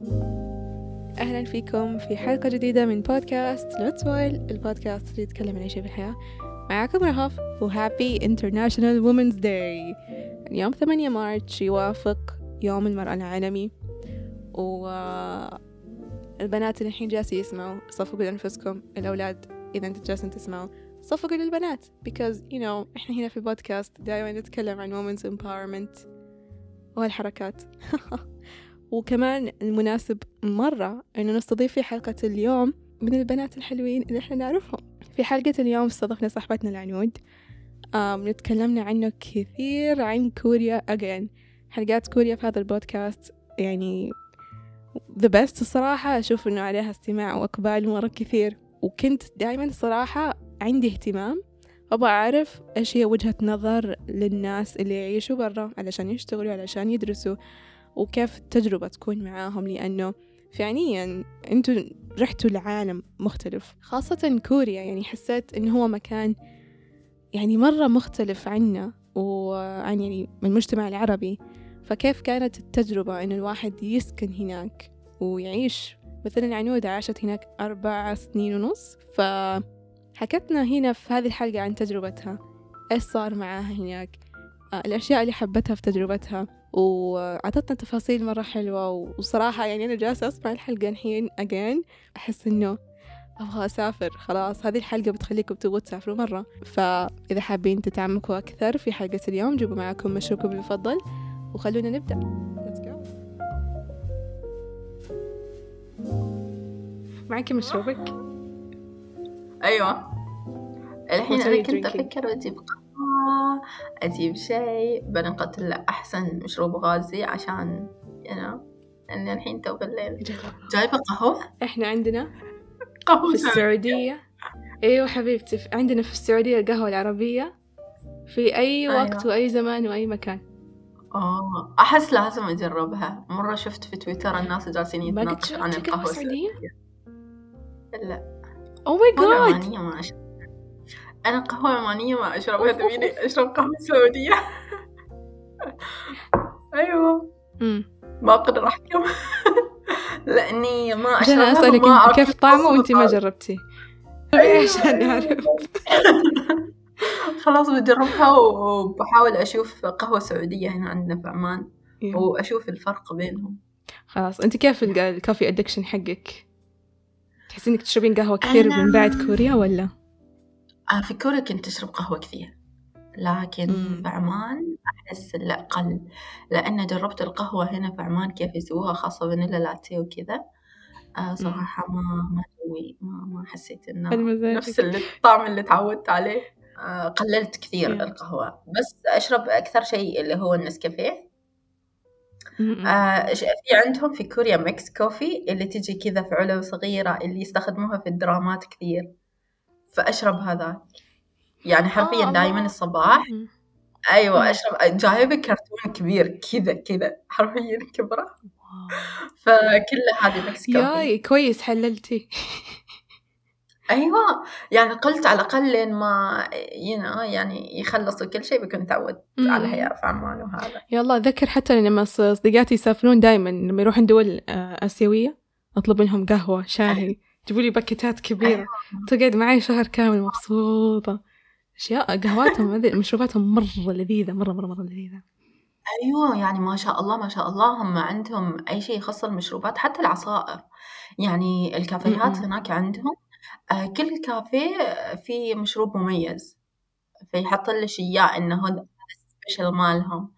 أهلا فيكم في حلقة جديدة من بودكاست لوتس وايل البودكاست اللي يتكلم عن أي شيء في الحياة معاكم رهف و happy International Women's Day اليوم 8 مارس يوافق يوم المرأة العالمي. والبنات اللي الحين جالسين يسمعوا صفقوا لأنفسكم. الأولاد إذا أنتوا جالسين تسمعوا صفقوا للبنات. Because you know إحنا هنا في البودكاست دائما نتكلم عن women's empowerment وهالحركات وكمان المناسب مرة إنه نستضيف في حلقة اليوم من البنات الحلوين اللي إحنا نعرفهم. في حلقة اليوم استضفنا صاحبتنا العنود. آم نتكلمنا عنه كثير عن كوريا again. حلقات كوريا في هذا البودكاست يعني the best الصراحة. أشوف إنه عليها استماع وإقبال مرة كثير. وكنت دائما صراحة عندي اهتمام. أبغى أعرف إيش هي وجهة نظر للناس اللي يعيشوا برا علشان يشتغلوا علشان يدرسوا. وكيف التجربة تكون معاهم لأنه فعليا أنتوا رحتوا لعالم مختلف خاصة كوريا. يعني حسيت إنه هو مكان يعني مرة مختلف عنا وعن يعني المجتمع العربي. فكيف كانت التجربة إنه الواحد يسكن هناك ويعيش؟ مثلا عنودة عاشت هناك أربع سنين ونص فحكتنا هنا في هذه الحلقة عن تجربتها. إيش صار معاها هناك؟ الأشياء اللي حبتها في تجربتها. وأعطتنا تفاصيل مرة حلوة وصراحة يعني أنا جالسة أسمع الحلقة الحين أجين أحس إنه أبغى أسافر خلاص هذه الحلقة بتخليكم تبغوا تسافروا مرة. فإذا حابين تتعمقوا أكثر في حلقة اليوم جيبوا معاكم مشروبكم المفضل وخلونا نبدأ. Let's go. معك مشروبك؟ أيوه. الحين you كنت drinking? أفكر أجيب شيء بنقتل أحسن مشروب غازي عشان know إني الحين تو بالليل. جايبة قهوة؟ إحنا عندنا قهوة في السعودية. أيوة حبيبتي عندنا في السعودية القهوة العربية في أي وقت أيوة. وأي زمان وأي مكان. آه أحس لازم أجربها. مرة شفت في تويتر الناس جالسين يتناقشوا عن القهوة سعودية؟ لا. أو ماي قهوة عمانية ما أنا قهوة عمانية ما اشربها تبيني أشرب قهوة سعودية. أيوه. ما أقدر احكم لأني ما عشان أشربها أسألك وما أعرف كيف طعمه وأنت ما الطعم. جربتي أيوة، عشان أيوة. نعرف خلاص بجربها وبحاول أشوف قهوة سعودية هنا عندنا في عمان وأشوف الفرق بينهم. خلاص أنت كيف ال- الكوفي ادكشن حقك؟ تحسين إنك تشربين قهوة كثير أنا- من بعد كوريا ولا؟ في كوريا كنت أشرب قهوة كثير لكن مم. في عمان أحس لا قل لأن جربت القهوة هنا في عمان كيف يسووها خاصة فانيلا لاتيه وكذا. آه صراحة ما ما جوي ما ما حسيت المزاج نفس الطعم اللي تعودت عليه. آه قللت كثير Yeah. القهوة. بس أشرب أكثر شيء اللي هو النسكافيه. آه في عندهم في كوريا mix coffee اللي تجي كذا في علب صغيرة اللي يستخدموها في الدرامات كثير. فأشرب هذاك يعني حرفيا آه، دايما الله. الصباح مم. أشرب جايبة كرتون كبير كذا كذا حرفيا كبره wow. فكل هذه mix coffee yay كويس حللتي أيوة يعني قلت على الأقل لين ما you know يعني يخلصوا كل شيء بكون تعودت على مم. حياة في عمان وهذا يلا أتذكر حتى لما ص- صديقاتي يسافرون دائما لما يروحون دول آه، آسيوية أطلب منهم قهوة شاهي يجيبوا لي باكيتات كبيرة. أيوة. تقعد معي شهر كامل مبسوطة. أشياء قهواتهم مشروباتهم مرة لذيذة مرة مرة مرة لذيذة. أيوة يعني ما شاء الله ما شاء الله. هم عندهم أي شيء يخص المشروبات حتى العصائر. يعني الكافيهات. هناك عندهم آه، كل كافيه فيه مشروب مميز. فيحط لك إياه إنه هذا السبيشل مالهم.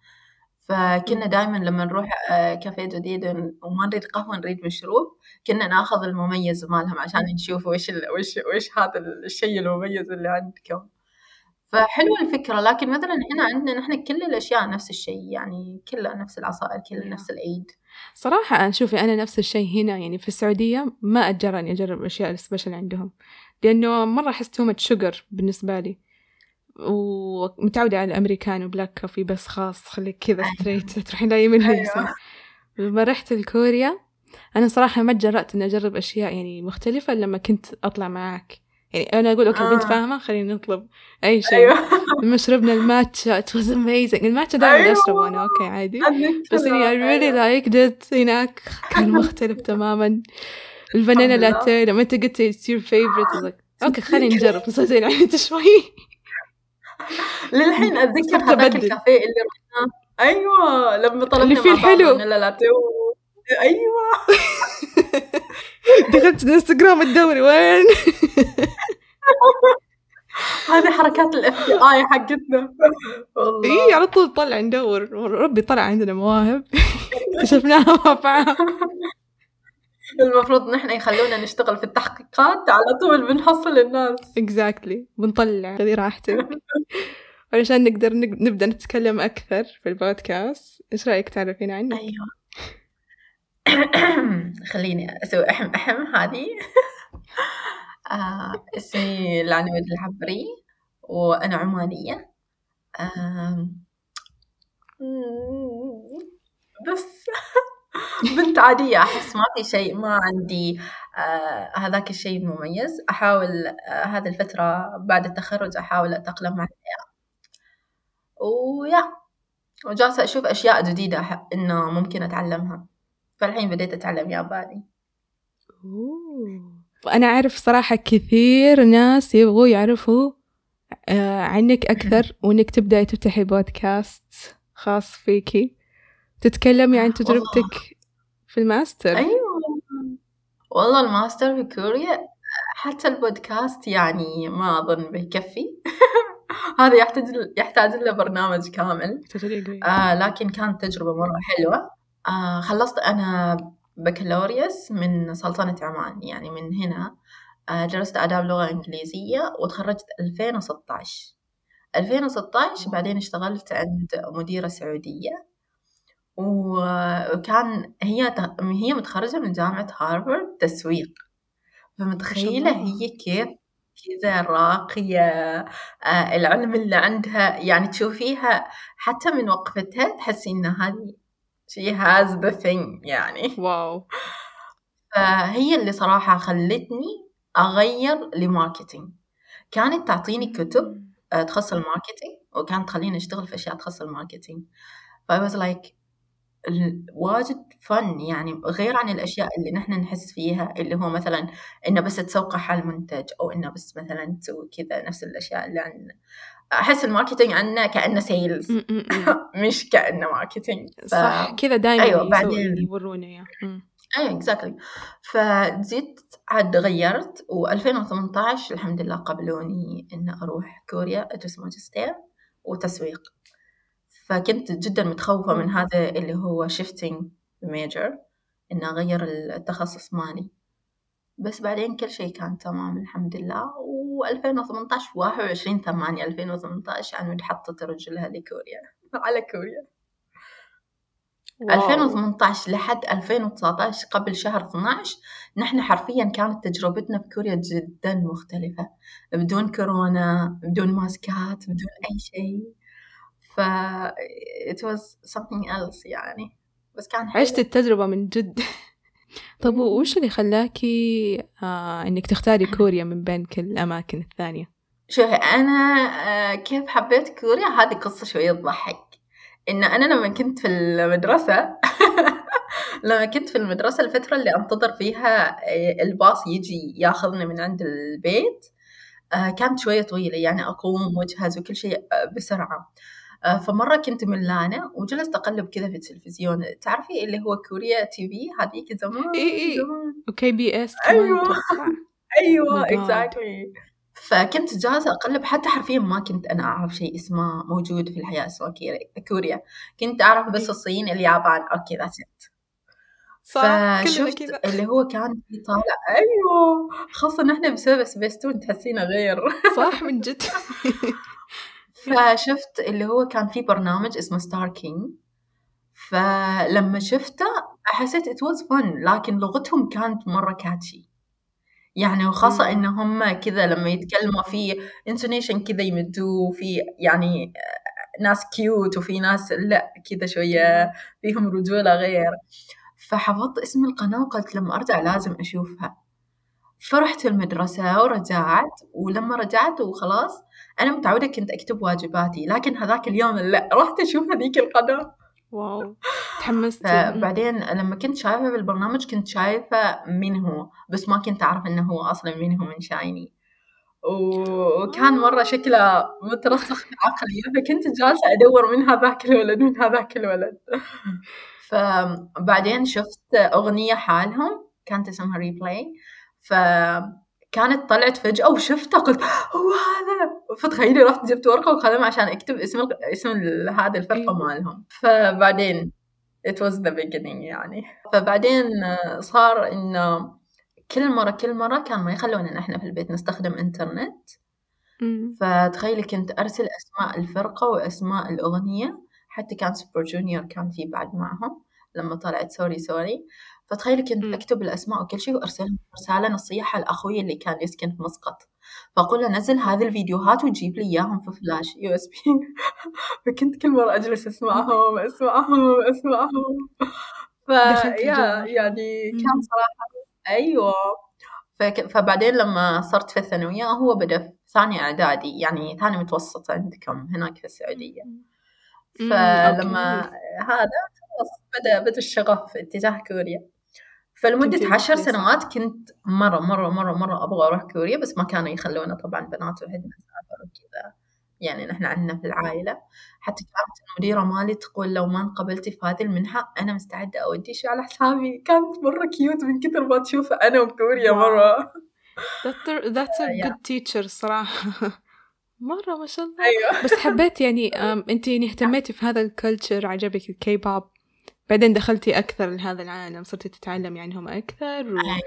فكنا م. دائما لما نروح آه، كافيه جديد وما نريد قهوة نريد مشروب كنا ناخذ المميز مالهم عشان نشوف وش ال... وش وش هذا الشيء المميز اللي عندكم. فحلوة الفكرة لكن مثلا هنا عندنا نحن كل الأشياء نفس الشيء يعني كلها نفس العصائر كلها. نفس العيد. صراحة أنا شوفي أنا نفس الشيء هنا يعني في السعودية ما أتجرأ إني أجرب أشياء السبيشل عندهم لأنه مرة أحس too much sugar بالنسبة لي. ومتعودة على الأمريكانو black coffee بس خاص خليك كذا straight تروحين لا يمين يسار أيوة. لما رحت لكوريا أنا صراحة ما تجرأت إني أجرب أشياء يعني مختلفة لما كنت أطلع معاك يعني أنا أقول okay البنت آه. فاهمة خلينا نطلب أي شيء أيوة لما شربنا الماتشا it was amazing الماتشا دائما أيوة. أشربه أنا okay عادي بس. إني I really أيوة. liked it هناك كان مختلف تماما الفانيلا. لاتيه لما أنت قلت it's your favorite like okay خلينا نجرب بس زين عيد شوي للحين أتذكر هذاك. الكافيه اللي رحنا. أيوه لما طلبنا اللي فيه الحلو. لاتيه أيوه. دخلت الانستغرام تدوري وين؟ هذه حركات ال FBI حقتنا. والله. اي على طول طلع ندور. ربي طلع عندنا مواهب. اكتشفناها بعض المفروض نحن يخلونا نشتغل في التحقيقات على طول بنحصل الناس. اكزاكتلي بنطلع خذي راحتك علشان نقدر نق- نبدأ نتكلم أكثر في البودكاست. إيش رأيك تعرفين عنه؟ أيوه. خليني أسوي احم احم هذه. آه اسمي العنود الحبري وأنا عمانية. آم، بس. بنت عادية أحس ما في شيء ما عندي آه هذاك الشيء المميز. أحاول آه هذه الفترة بعد التخرج أحاول أتأقلم مع الحياة. ويا وجالسة أشوف أشياء جديدة إنه ممكن أتعلمها. فالحين بديت أتعلم ياباني. أنا أعرف صراحة كثير ناس يبغوا يعرفوا آه، عنك أكثر وإنك تبدأي تفتحي بودكاست خاص فيكي. تتكلمي عن تجربتك في الماستر؟ أيوة. والله الماستر في كوريا حتى البودكاست يعني ما أظن بيكفي. هذا يحتاج يحتاج له برنامج كامل. آه لكن كانت تجربة مرة حلوة. آه خلصت أنا بكالوريوس من سلطنة عمان يعني من هنا. آه درست آداب لغة إنجليزية وتخرجت 2016 2016 بعدين اشتغلت عند مديرة سعودية. وكان هي ت- هي متخرجة من جامعة هارفارد تسويق. فمتخيلة الله. هي كيف كذا راقية آه العلم اللي عندها. يعني تشوفيها حتى من وقفتها تحسي إن هذه she has the thing يعني. واو. فهي اللي صراحة خلتني أغير ل marketing. كانت تعطيني كتب آه، تخص ال marketing وكانت تخليني أشتغل في أشياء تخص ال marketing. ف I was like ال- واجد fun يعني غير عن الأشياء اللي نحن نحس فيها اللي هو مثلا إنه بس تسوق حال منتج أو إنه بس مثلا تسوي كذا نفس الأشياء اللي عن أحس ال marketing عنا كأنه sales. مش كأنه marketing ف... صح كذا دائما أيوة، يسوي- بعدين. يورونا إياه م. أيوه اكزاكتلي فجيت عاد غيرت و2018 الحمد لله قبلوني ان أروح كوريا أدرس ماجستير وتسويق فكنت جدا متخوفة من هذا اللي هو shifting major إن أغير التخصص مالي. بس بعدين كل شيء كان تمام الحمد لله. و2018 21 8 2018 أنا حطت رجلها لكوريا على كوريا. واو. 2018 لحد 2019 قبل شهر 12 نحن حرفيا كانت تجربتنا في كوريا جدا مختلفة. بدون كورونا بدون ماسكات بدون أي شيء. ف it was something else يعني. بس كان حلو. عشت التجربة من جد. طب وش اللي خلاكي آه إنك تختاري كوريا من بين كل الأماكن الثانية؟ شوفي أنا آه، كيف حبيت كوريا؟ هذه قصة شوية تضحك. إن أنا لما كنت في المدرسة لما كنت في المدرسة الفترة اللي أنتظر فيها آه، الباص يجي ياخذني من عند البيت آه، كانت شوية طويلة. يعني أقوم وأجهز وكل شيء آه، بسرعة. آه، فمرة كنت ملانة وجلست أقلب كذا في التلفزيون. تعرفي اللي هو Korea TV؟ هذيك زمان إي. زمان. و KBS كمان أيوة. أتوقع. أيوه Oh God. exactly فكنت جالسة أقلب حتى حرفيا ما كنت أنا أعرف شيء اسمه موجود في الحياة اسمه كوريا. كنت أعرف بس. الصين اليابان. okay that's كلنا فشفت اللي هو كان في طالع. أيوه خاصة نحن بسبب سبيستون تحسينا غير. صح من جد. فشفت اللي هو كان في برنامج اسمه Star King فلما شفته حسيت it was fun لكن لغتهم كانت مرة كاتشي يعني وخاصة. إن هم كذا لما يتكلموا في intonation كذا يمدوه في يعني ناس كيوت وفي ناس لأ كذا شوية فيهم رجولة غير. فحفظت اسم القناة وقلت لما أرجع لازم أشوفها. فرحت المدرسة ورجعت ولما رجعت وخلاص أنا متعودة كنت أكتب واجباتي لكن هذاك اليوم لا رحت أشوف هذيك القناة. wow تحمست. فبعدين لما كنت شايفة بالبرنامج كنت شايفة مين هو بس ما كنت أعرف إنه هو أصلا مين هو من SHINee. وكان مرة شكله مترسخ في عقلي فكنت جالسة أدور من هذاك الولد من هذاك الولد. فبعدين شفت أغنية حالهم كانت اسمها Replay فكانت طلعت فجأة وشفتها قلت هو هذا؟ فتخيلي رحت جبت ورقة وقلم عشان أكتب اسم اسم هذه الفرقة أيوه. مالهم. فبعدين it was the beginning يعني. فبعدين صار إنه كل مرة كل مرة كان ما يخلونا نحن في البيت نستخدم إنترنت فتخيلي كنت أرسل أسماء الفرقة وأسماء الأغنية. حتى كان Super Junior كان في بعد معهم لما طلعت Sorry Sorry فتخيلي كنت. أكتب الأسماء وكل شيء وأرسلهم رسالة نصية لأخوي اللي كان يسكن في مسقط. فأقول له نزل هذه الفيديوهات وجيب لي إياهم في flash USB فكنت كل مرة أجلس أسمعهم أسمعهم أسمعهم. ف يعني كان صراحة أيوه. فك... فبعدين لما صرت في الثانوية هو بدأ في ثاني إعدادي يعني ثاني متوسط عندكم هناك في السعودية. فلما هذا خلاص بدأ بدأ الشغف اتجاه كوريا. فلمدة عشر سنوات كنت مرة مرة مرة مرة أبغى أروح كوريا بس ما كانوا يخلونا طبعا بنات وحدنا نسافر وكذا. يعني نحن عندنا في العائلة. حتى كانت المديرة مالي تقول لو ما انقبلتي في هذه المنحة أنا مستعدة أوديش على حسابي. كانت مرة cute من كثر ما تشوف أنا وكوريا مرة. That's a good teacher صراحة. مرة ما شاء الله. أيوة. بس حبيت يعني أنت يعني اهتميتي في هذا ال culture عجبك الكي بوب بعدين دخلتي أكثر لهذا العالم صرتي تتعلمي عنهم أكثر و... أيوة.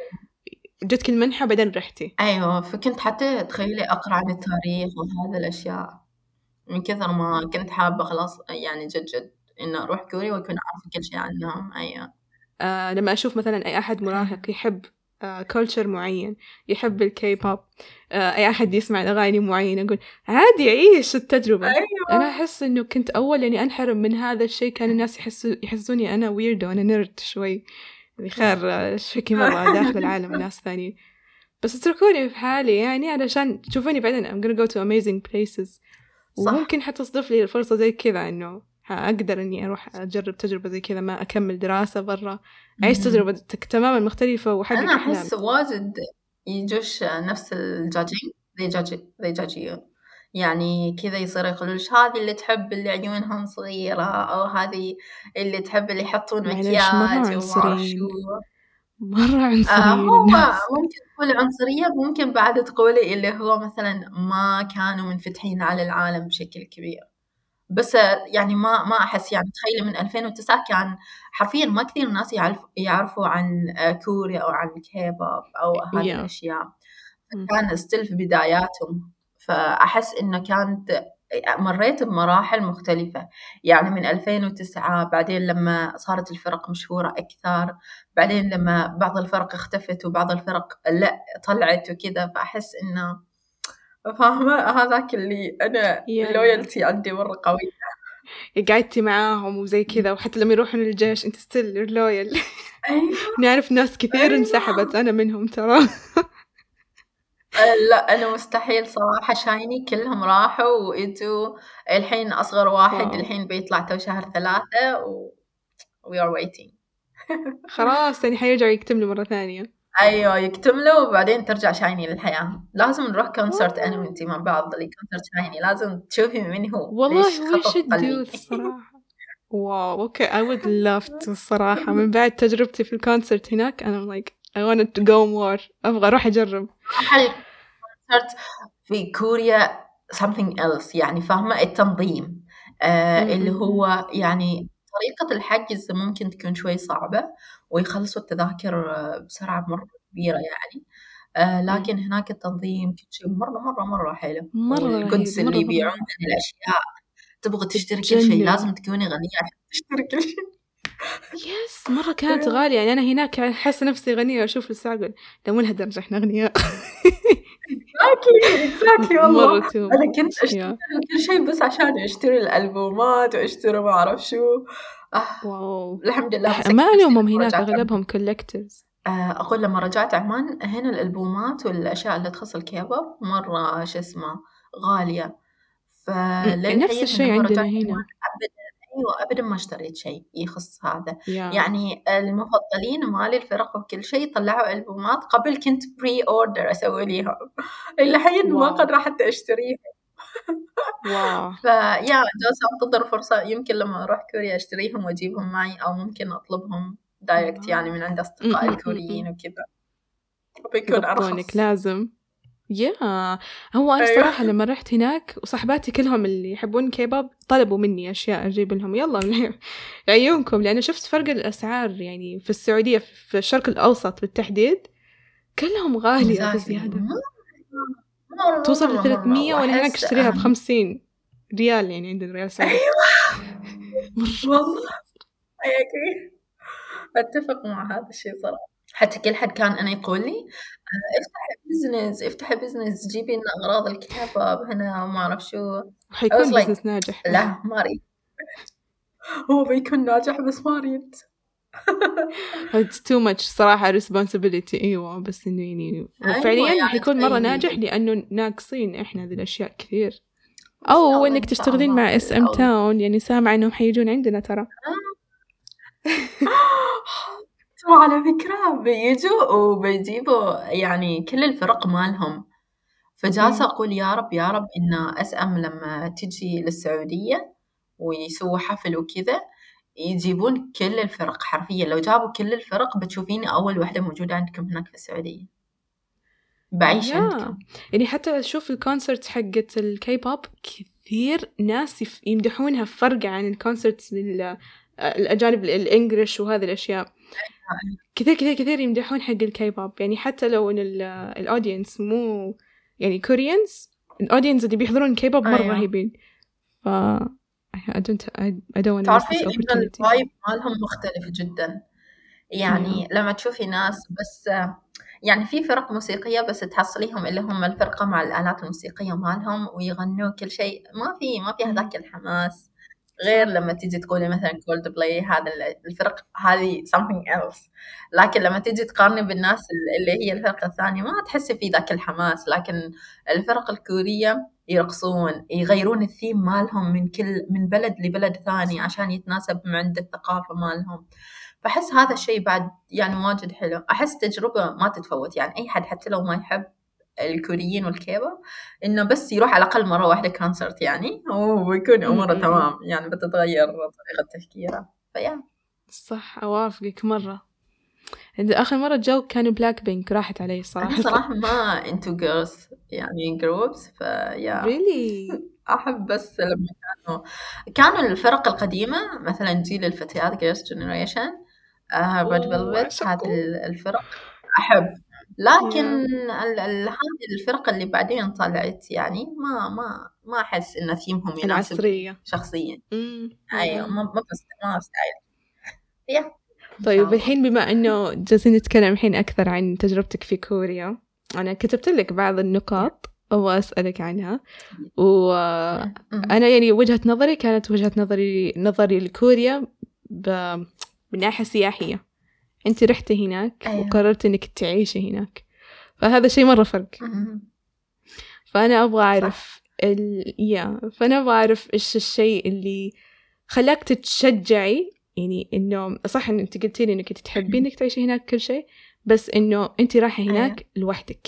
جتك المنحة بعدين رحتي. أيوة فكنت حتى تخيلي أقرأ عن التاريخ وهذا الأشياء. من كثر ما كنت حابة خلاص يعني جد جد إنه أروح كوريا وأكون عارفة كل شيء عنهم. أيوة. آه لما أشوف مثلا أي أحد مراهق يحب culture آه معين يحب الكي بوب آه أي أحد يسمع أغاني معينة أقول عادي عيش التجربة. أيوة. أنا أحس إنه كنت أول يعني أنحرم من هذا الشيء كان الناس يحسوا يحسوني أنا weirdo أنا nerd شوي. خير شكي مرة داخل العالم ناس ثانيين. بس اتركوني في حالي يعني علشان تشوفوني بعدين I'm gonna go to amazing places. صح. وممكن حتى تصدف لي الفرصة زي كذا إنه أقدر إني أروح أجرب تجربة زي كذا ما أكمل دراسة برا. أعيش تجربة تماما مختلفة وحقق أنا أحس واجد يجوش نفس they judge you يعني كذا يصير يقولون هذه اللي تحب اللي عيونهم صغيرة أو هذه اللي تحب اللي يحطون مكياج مرة عنصريين. آه هو ممكن تقولي عنصرية ممكن بعد تقولي اللي هو مثلا ما كانوا منفتحين على العالم بشكل كبير. بس يعني ما ما أحس يعني تخيلي من 2009 كان حرفيا ما كثير ناس يعرف يعرفوا عن كوريا أو عن الكيبوب أو هذه yeah. الأشياء. كان ستيل في بداياتهم. فأحس إنه كانت مريت بمراحل مختلفة. يعني من 2009 بعدين لما صارت الفرق مشهورة أكثر بعدين لما بعض الفرق اختفت وبعض الفرق لا طلعت وكذا فأحس إنه فاهمة؟ هذاك اللي أنا ال loyalty عندي مرة قوية قعدتي معاهم وزي كذا وحتى لما يروحون الجيش أنت still loyal أيوة. نعرف ناس كثير أيوة. انسحبت أنا منهم ترى. آه، لا أنا مستحيل صراحة. شايني كلهم راحوا وإجوا الحين أصغر واحد واو. الحين بيطلع تو شهر ثلاثة و we are waiting. خلاص يعني حيرجعوا يكتملوا مرة ثانية. أيوة يكتملوا وبعدين ترجع شايني للحياة. لازم نروح concert أنا وأنتي مع بعض concert شايني. لازم تشوفي من هو والله we should do الصراحة. واو okay I would love to الصراحة من بعد تجربتي في ال concert هناك أنا like I wanted to go more. أبغى أروح أجرب. صرت في كوريا something else يعني فاهمة؟ التنظيم. آه اللي هو يعني طريقة الحجز ممكن تكون شوي صعبة ويخلصوا التذاكر بسرعة مرة كبيرة يعني. آه لكن هناك التنظيم كل شيء مرة مرة مرة حلو مرة القدس اللي يبيعون الأشياء. تبغى تشتري كل شيء لازم تكوني غنية عشان تشتري كل شيء. Yes مرة كانت غالية. يعني أنا هناك أحس نفسي غنية وأشوف الساعة أقول لو من هالدرجة إحنا أغنياء. exactly exactly والله. أنا كنت أشتري كل شيء بس عشان أشتري الألبومات وأشتري ما أعرف شو. واو. الحمد لله ما الومهم هناك أغلبهم collectors آه، أقول لما رجعت عمان هنا الألبومات والأشياء اللي تخص الكيبوب مرة شو اسمه غالية. فللحين نفس الشيء عندنا هنا. عمان أيوة أبدا ما اشتريت شيء يخص هذا. يا. يعني المفضلين مالي الفرق وكل شيء طلعوا ألبومات قبل كنت pre-order أسوي ليهم. الحين ما واو. قادرة حتى أشتريها واو. فيا جالسة أنتظر فرصة يمكن لما أروح كوريا أشتريهم وأجيبهم معي أو ممكن أطلبهم direct يعني من عند أصدقائي الكوريين وكذا. بيكون يضبطونك أرخص لازم. يا هو أنا أيوة. صراحة لما رحت هناك وصحباتي كلهم اللي يحبون كيباب طلبوا مني أشياء أجيب لهم. يلا عيونكم. لأن شفت فرق الأسعار يعني في السعودية في الشرق الأوسط بالتحديد كلهم. بزيادة مرة توصل ل 300 مرة. وأنا هناك وأحس أشتريها ب أهم. 50 ريال يعني عندنا ريال سعودي. مرة. والله. أتفق مع هذا الشيء صراحة. حتى كل حد كان أنا يقول لي افتحي business افتحي business جيبي لنا أغراض الكباب هنا وما أعرف شو. حيكون like business ناجح. لا ما أريد. هو بيكون ناجح بس ما أريد. It's too much صراحة responsibility. أيوة بس إنه يعني أيوة وفعليا يعني حيكون مرة تخيلي ناجح لأنه ناقصين إحنا ذي الأشياء كثير. أو إنك تشتغلين مع SM Town يعني سامعة إنهم حيجون عندنا ترى. وعلى فكرة بيجوا وبيجيبوا يعني كل الفرق مالهم. فجالسة. أقول يا رب يا رب إن SM لما تجي للسعودية ويسووا حفل وكذا يجيبون كل الفرق حرفيا. لو جابوا كل الفرق بتشوفيني أول واحدة موجودة عندكم هناك في السعودية. بعيش عندكم. يعني حتى أشوف ال concert حقت الكي بوب كثير ناس يف- يمدحونها فرق عن ال concerts لل- الأجانب ال English وهذه الأشياء. كثير كثير كثير يمدحون حق الكي بوب يعني حتى لو إن ال audience مو يعني Koreans ال audience اللي بيحضرون كي بوب مرة أيوة. رهيبين. ف I don't I, don't want تعرفي إن ال vibe مالهم مختلف جدا. يعني yeah لما تشوفي ناس بس يعني في فرق موسيقية بس تحصليهم اللي هم الفرقة مع الآلات الموسيقية مالهم ويغنوا كل شيء. ما في ما في. هذاك الحماس. غير لما تيجي تقولي مثلا كولد بلاي هذا ال- الفرق هذه something else. لكن لما تيجي تقارني بالناس ال- اللي هي الفرقة الثانية ما تحسي في ذاك الحماس. لكن الفرق الكورية يرقصون يغيرون الثيم مالهم من كل من بلد لبلد ثاني عشان يتناسب مع عند الثقافة مالهم. فأحس هذا الشيء بعد يعني واجد حلو. أحس تجربة ما تتفوت. يعني أي حد حتى لو ما يحب الكوريين والكيبوب إنه بس يروح على الأقل مرة واحدة كونسرت يعني م- م. تمام يعني بتتغير طريقة تفكيره. فيا. صح أوافقك مرة. عند آخر مرة جو كانوا بلاك بينك راحت علي أنا الصراحة صراحة ما into girls يعني groups فيا. Really أحب بس لما كانوا كانوا الفرق القديمة مثلا جيل الفتيات Girls' Generation Red Velvet هذه الفرق. أحب. لكن يا ال- ال- هذه الفرق اللي بعدين طلعت يعني ما ما ما أحس إن ثيمهم يناسب العصرية. شخصيا. م- ما بس ما ستايل يا طيب الحين بما إنه جالسين نتكلم الحين أكثر عن تجربتك في كوريا أنا كتبت لك بعض النقاط أبغى أسألك عنها وأنا أمم. يعني وجهة نظري كانت وجهة نظري نظري لكوريا ب... من ناحية سياحية. أنت رحتي هناك أيوة. وقررت إنك تعيشي هناك. فهذا شيء مرة فرق. أبغى صح. أعرف ال... يا فأنا أبغى أعرف إيش الشيء اللي خلاك تتشجعي. يعني إنه صح إن أنت قلتي لي إنك تحبين إنك تعيشي هناك كل شيء بس إنه أنت رايحة أيوة. هناك لوحدك.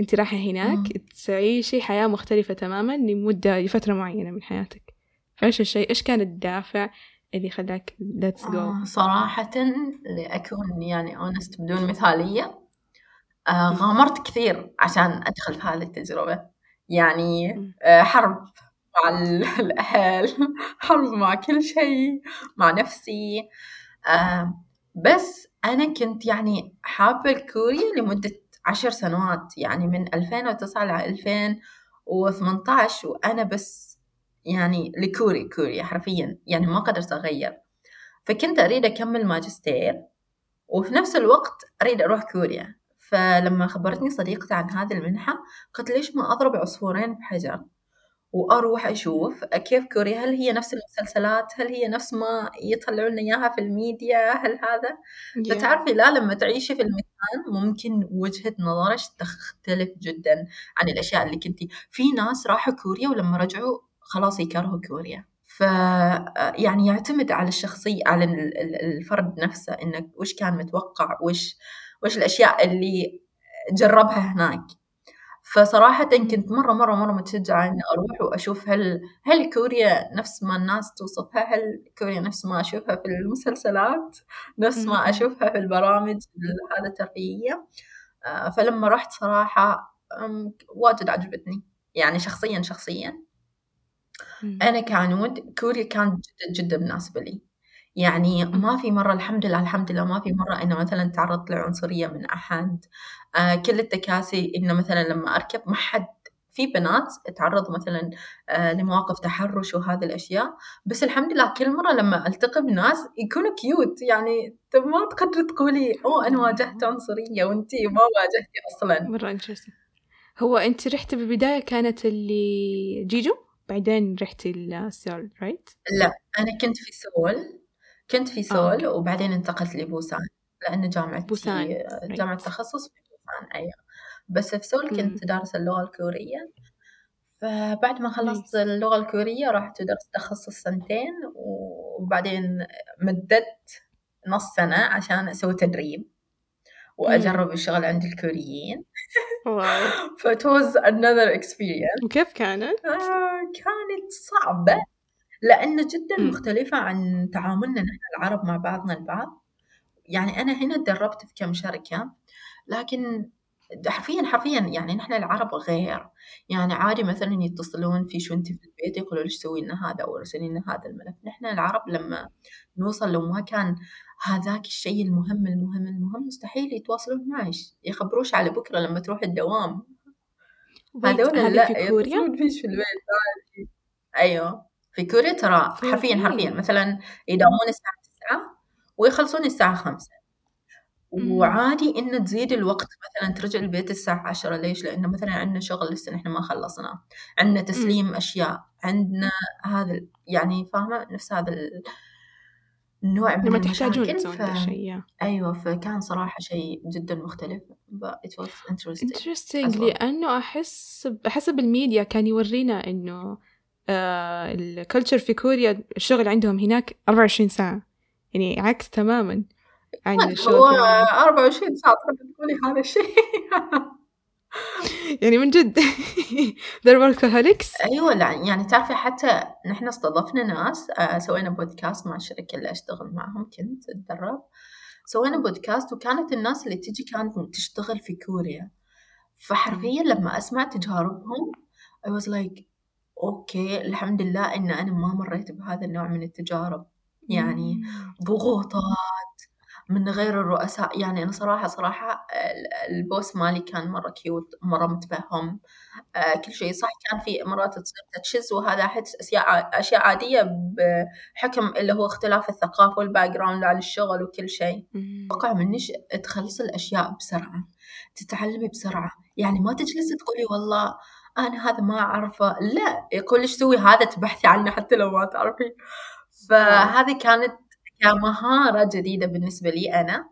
أنت رايحة هناك. تعيشي حياة مختلفة تماما لمدة لفترة معينة من حياتك. فإيش الشيء إيش كان الدافع؟ اللي خلاك let's go آه، صراحة لأكون يعني honest بدون مثالية آه،. غامرت كثير عشان أدخل في هذه التجربة يعني. آه، حرب مع ال- الأهل حرب مع كل شيء مع نفسي آه، بس أنا كنت يعني حابة الكوريا لمدة عشر سنوات يعني من 2009 ل 2018 وأنا بس يعني لكوري كوريا حرفيا يعني ما قدرت أغير. فكنت أريد أكمل ماجستير وفي نفس الوقت أريد أروح كوريا. فلما خبرتني صديقتي عن هذه المنحة قلت ليش ما أضرب عصفورين بحجر؟ وأروح أشوف كيف كوريا هل هي نفس المسلسلات؟ هل هي نفس ما يطلعون لنا إياها في الميديا؟ هل هذا؟ Yeah. فتعرفي لا لما تعيشي في المكان ممكن وجهة نظرك تختلف جدا عن الأشياء اللي كنتي. في ناس راحوا كوريا ولما رجعوا خلاص يكرهوا كوريا. ف يعني يعتمد على الشخصية على ال- ال- الفرد نفسه إنك وش كان متوقع وش وش الأشياء اللي جربها هناك. فصراحة كنت مرة مرة مرة متشجعة إني أروح وأشوف هل هل كوريا نفس ما الناس توصفها؟ هل كوريا نفس ما أشوفها في المسلسلات؟ نفس ما. أشوفها في البرامج هذا الترفيهية آه، فلما رحت صراحة واجد عجبتني. يعني شخصيا شخصيا. أنا كعنود كوريا كانت جدا جدا مناسبة لي. يعني ما في مرة الحمد لله الحمد لله ما في مرة إنه مثلا تعرضت لعنصرية من أحد. آه كل التكاسي إنه مثلا لما أركب ما حد في بنات تعرضوا مثلا آه لمواقف تحرش وهذه الأشياء. بس الحمد لله كل مرة لما ألتقي بناس يكونوا كيوت يعني طب ما تقدري تقولي أوه أنا واجهت عنصرية وأنتي ما واجهتي أصلا. مرة هو انت رحتي بالبداية كانت اللي جيجو؟ بعدين رحتي لسيول right؟ لا أنا كنت في سول كنت في آه، سول okay. وبعدين انتقلت لبوسان لأن جامعتي بوسان، جامعة right. تخصص في بوسان أيوة بس في سول. كنت دارسة اللغة الكورية فبعد ما خلصت Nice. اللغة الكورية رحت ودرست تخصص سنتين وبعدين مددت نص سنة عشان أسوي تدريب وأجرب الشغل عند الكوريين. واو. ف it was another experience. وكيف كانت؟ آه، كانت صعبة لأنه جدا مم. مختلفة عن تعاملنا نحن العرب مع بعضنا البعض. يعني أنا هنا تدربت في كم شركة لكن حرفيا حرفيا يعني نحن العرب غير. يعني عادي مثلا يتصلون في شو انت في البيت يقولوا ليش سوي لنا هذا أو ارسلي لنا هذا الملف. نحن العرب لما نوصل لو ما كان هذاك الشيء المهم المهم المهم مستحيل يتواصلون معش يخبروش على بكرة لما تروح الدوام. هذول لا في كوريا؟ يتصلون فيش في البيت عادي. أيوه. في كوريا ترى في حرفيا. حرفيا. مثلا يداومون الساعة 9 ويخلصون الساعة 5 مم. وعادي إن تزيد الوقت مثلا ترجع البيت الساعة 10 ليش؟ لأنه مثلا عندنا شغل لسه نحن ما خلصناه عندنا تسليم أشياء. عندنا هذا يعني فاهمة؟ نفس هذا ال- النوع من لما تحتاجون تسوون ف... الشيء yeah. أيوة فكان صراحة شيء جدا مختلف it was interesting interesting. well. لأنه أحس حسب الميديا كان يورينا إنه آه الكلتشر في كوريا الشغل عندهم هناك 24 ساعة. يعني عكس تماما. عن ما الشغل هو في العالم. 24 ساعة تقدر تقولي هذا الشيء؟ يعني من جد. They're workaholics أيوه لا يعني تعرفي حتى نحن استضفنا ناس آه، سوينا بودكاست مع الشركة اللي أشتغل معهم كنت أتدرب. سوينا بودكاست وكانت الناس اللي تجي كانت تشتغل في كوريا. فحرفيا لما أسمع تجاربهم I was like okay الحمد لله إن أنا ما مريت بهذا النوع من التجارب. يعني. ضغوطات من غير الرؤساء. يعني أنا صراحة صراحة ال- ال boss مالي كان مرة cute مرة متفهم. آه، كل شيء صح. كان في مرات تصير تتشز وهذا أحس أشياء أشياء عادية بحكم اللي هو اختلاف الثقافة وال background على الشغل وكل شيء. مم. أتوقع منش تخلص الأشياء بسرعة تتعلمي بسرعة. يعني ما تجلسي تقولي والله أنا هذا ما أعرفه. لا يقول لك سوي هذا تبحثي عنه حتى لو ما تعرفي فهذه كانت كمهارة جديدة بالنسبة لي أنا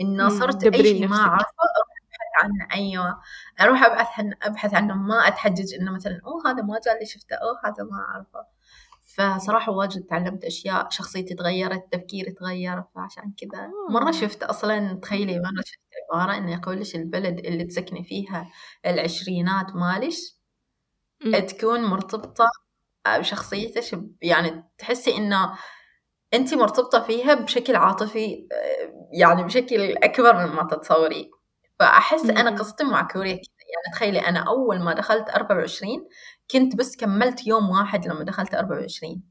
إنه. صرت أي شيء ما. أعرفه أبحث عنه أيوة أروح أبحث عنه أبحث عنه ما أتحجج إنه مثلا أوه هذا ما جاء اللي شفته أوه هذا ما أعرفه فصراحة واجد تعلمت أشياء شخصيتي تغيرت تفكيري تغير فعشان كذا مرة آه. شفت أصلا تخيلي مرة شفت عبارة إنه يقول لك البلد اللي تسكني فيها العشرينات مالش. تكون مرتبطة بشخصيتك يعني تحسي إنه أنت مرتبطة فيها بشكل عاطفي آه، يعني بشكل أكبر مما تتصوري فأحس أنا. قصتي مع كوريا يعني تخيلي أنا أول ما دخلت 24 كنت بس كملت يوم واحد لما دخلت 24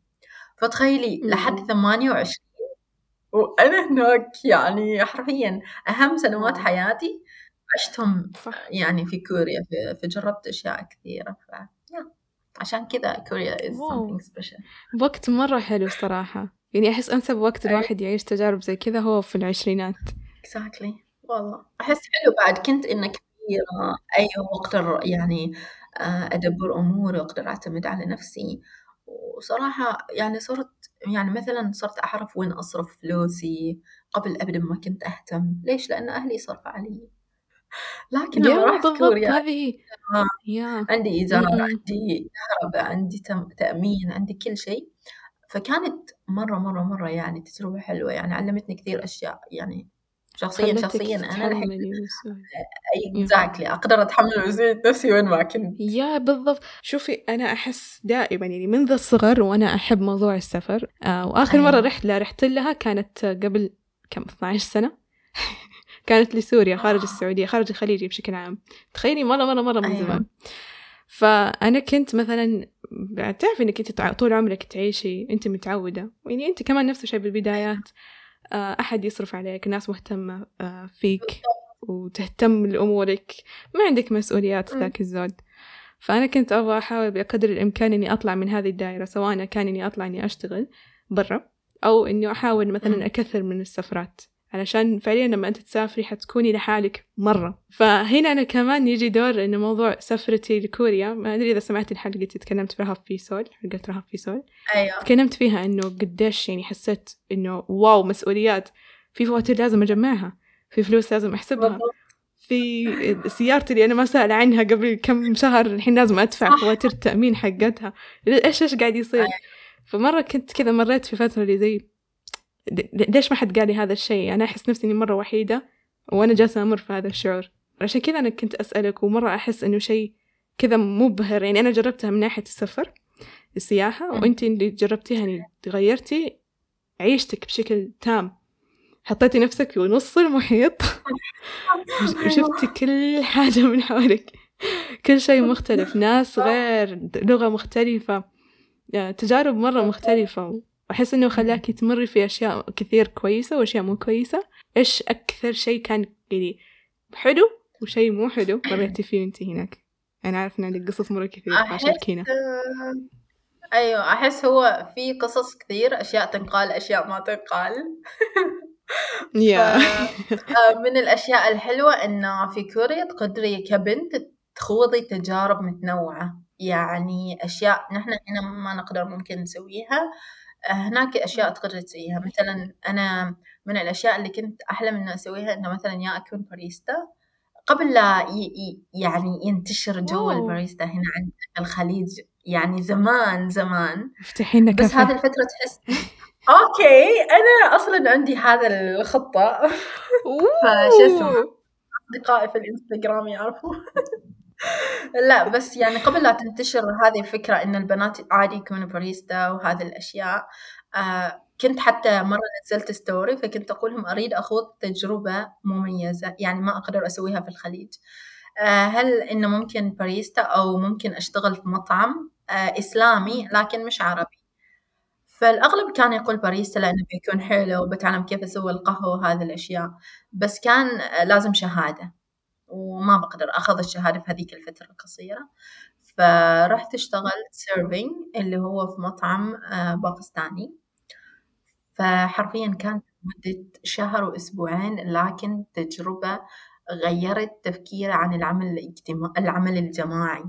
فتخيلي لحد مم. 28 وأنا هناك يعني حرفيا أهم سنوات. حياتي عشتهم صح يعني في كوريا فجربت أشياء كثيرة ف yeah. عشان كذا كوريا is واو. something special وقت مرة حلو صراحة يعني أحس أنسب وقت أي. الواحد يعيش تجارب زي كذا هو في العشرينات. Exactly. والله. أحس حلو بعد. كنت إنه كبيرة أيوة وقت الر- يعني آه، أدبر أموري وأقدر أعتمد على نفسي. وصراحة يعني صرت يعني مثلا صرت أعرف وين أصرف فلوسي قبل أبدا ما كنت أهتم. ليش؟ لأن أهلي صرفوا علي. لكن لما رحت كوريا هذه يا. عندي إيجار. عندي كهرباء عندي تم- تأمين عندي كل شيء. فكانت مرة مرة مرة يعني تجربة حلوة يعني علمتني كثير أشياء يعني شخصيا شخصيا يا. اكزاكتلي أقدر أتحمل مسؤولية نفسي وين ما كنت يا بالضبط شوفي أنا أحس دائما يعني منذ الصغر وأنا أحب موضوع السفر آه وآخر مرة أيوة. رحلة رحت لها كانت قبل كم 12 سنة كانت لسوريا خارج آه. السعودية خارج الخليج بشكل عام تخيلي مرة مرة مرة من أيوة. زمان فأنا كنت مثلا تعرفي إنك أنت تع- طول عمرك تعيشي أنت متعودة يعني أنت كمان نفس الشيء بالبدايات آه، أحد يصرف عليك ناس مهتمة آه، فيك وتهتم لأمورك ما عندك مسؤوليات. ذاك الزود فأنا كنت أبغى أحاول بقدر الإمكان إني أطلع من هذه الدائرة سواء كان إني أطلع إني أشتغل برا أو إني أحاول مم. مثلا أكثر من السفرات علشان فعليا لما أنت تسافري حتكوني لحالك مرة. فهنا أنا كمان يجي دور إنه موضوع سفرتي لكوريا. ما أدري إذا سمعت الحلقة اللي تكلمت فيها في سول حلقة رهف في سول. أيوة. تكلمت فيها إنه قديش يعني حسيت إنه واو مسؤوليات. في فواتير لازم أجمعها في فلوس لازم أحسبها بالضبط. في سيارتي اللي أنا ما سأل عنها قبل كم شهر الحين لازم أدفع صح. فواتير التأمين حقتها. إيش إيش قاعد يصير؟ أيوة. فمرة كنت كذا مريت في فترة اللي زي ليش ما حد قال لي هذا الشيء؟ أنا أحس نفسي إني مرة وحيدة وأنا جالسة أمر في هذا الشعور. عشان كذا أنا كنت أسألك ومرة أحس إنه شيء كذا مبهر. يعني أنا جربتها من ناحية السفر السياحة. وأنت اللي جربتيها يعني غيرتي عيشتك بشكل تام. حطيتي نفسك في نص المحيط وشفتي كل حاجة من حولك. كل شيء مختلف ناس غير لغة مختلفة يعني تجارب مرة مختلفة. وأحس إنه خلاكي تمري في أشياء كثير كويسة وأشياء مو كويسة. إيش أكثر شيء كان يعني حلو وشيء مو حلو مريتي فيه وأنت هناك؟ أنا عارف إن عندك قصص مرة كثير أحس فشاركينا أيوة أحس هو في قصص كثير أشياء تنقال أشياء ما تنقال. يا آه، من الأشياء الحلوة إنه في كوريا تقدري كبنت تخوضي تجارب متنوعة. يعني أشياء نحن هنا ما نقدر ممكن نسويها. آه، هناك أشياء تقدري تسويها مثلا أنا من الأشياء اللي كنت أحلم إنه أسويها إنه مثلا يا أكون باريستا. قبل لا يعني ينتشر جو. الباريستا هنا في الخليج يعني زمان زمان. افتحي لنا بس هذه الفترة تحس okay أنا أصلا عندي هذا الخطة. فشو اسمه؟ أصدقائي في الإنستغرام يعرفوا. لا بس يعني قبل لا تنتشر هذه الفكرة إن البنات عادي يكونوا باريستا وهذه الأشياء آه كنت حتى مرة نزلت story فكنت أقول لهم أريد أخوض تجربة مميزة يعني ما أقدر أسويها في الخليج. آه هل إنه ممكن باريستا أو ممكن أشتغل في مطعم؟ آه إسلامي لكن مش عربي. فالأغلب كان يقول باريستا لأنه بيكون حلو وبتعلم كيف أسوي القهوة وهذه الأشياء بس كان آه، لازم شهادة. وما بقدر أخذ الشهادة في هذيك الفترة القصيرة. فرحت اشتغلت serving اللي هو في مطعم آه، باكستاني. فحرفيا كانت مدة شهر وأسبوعين لكن تجربة غيرت تفكيري عن العمل الاجتماعي العمل الجماعي.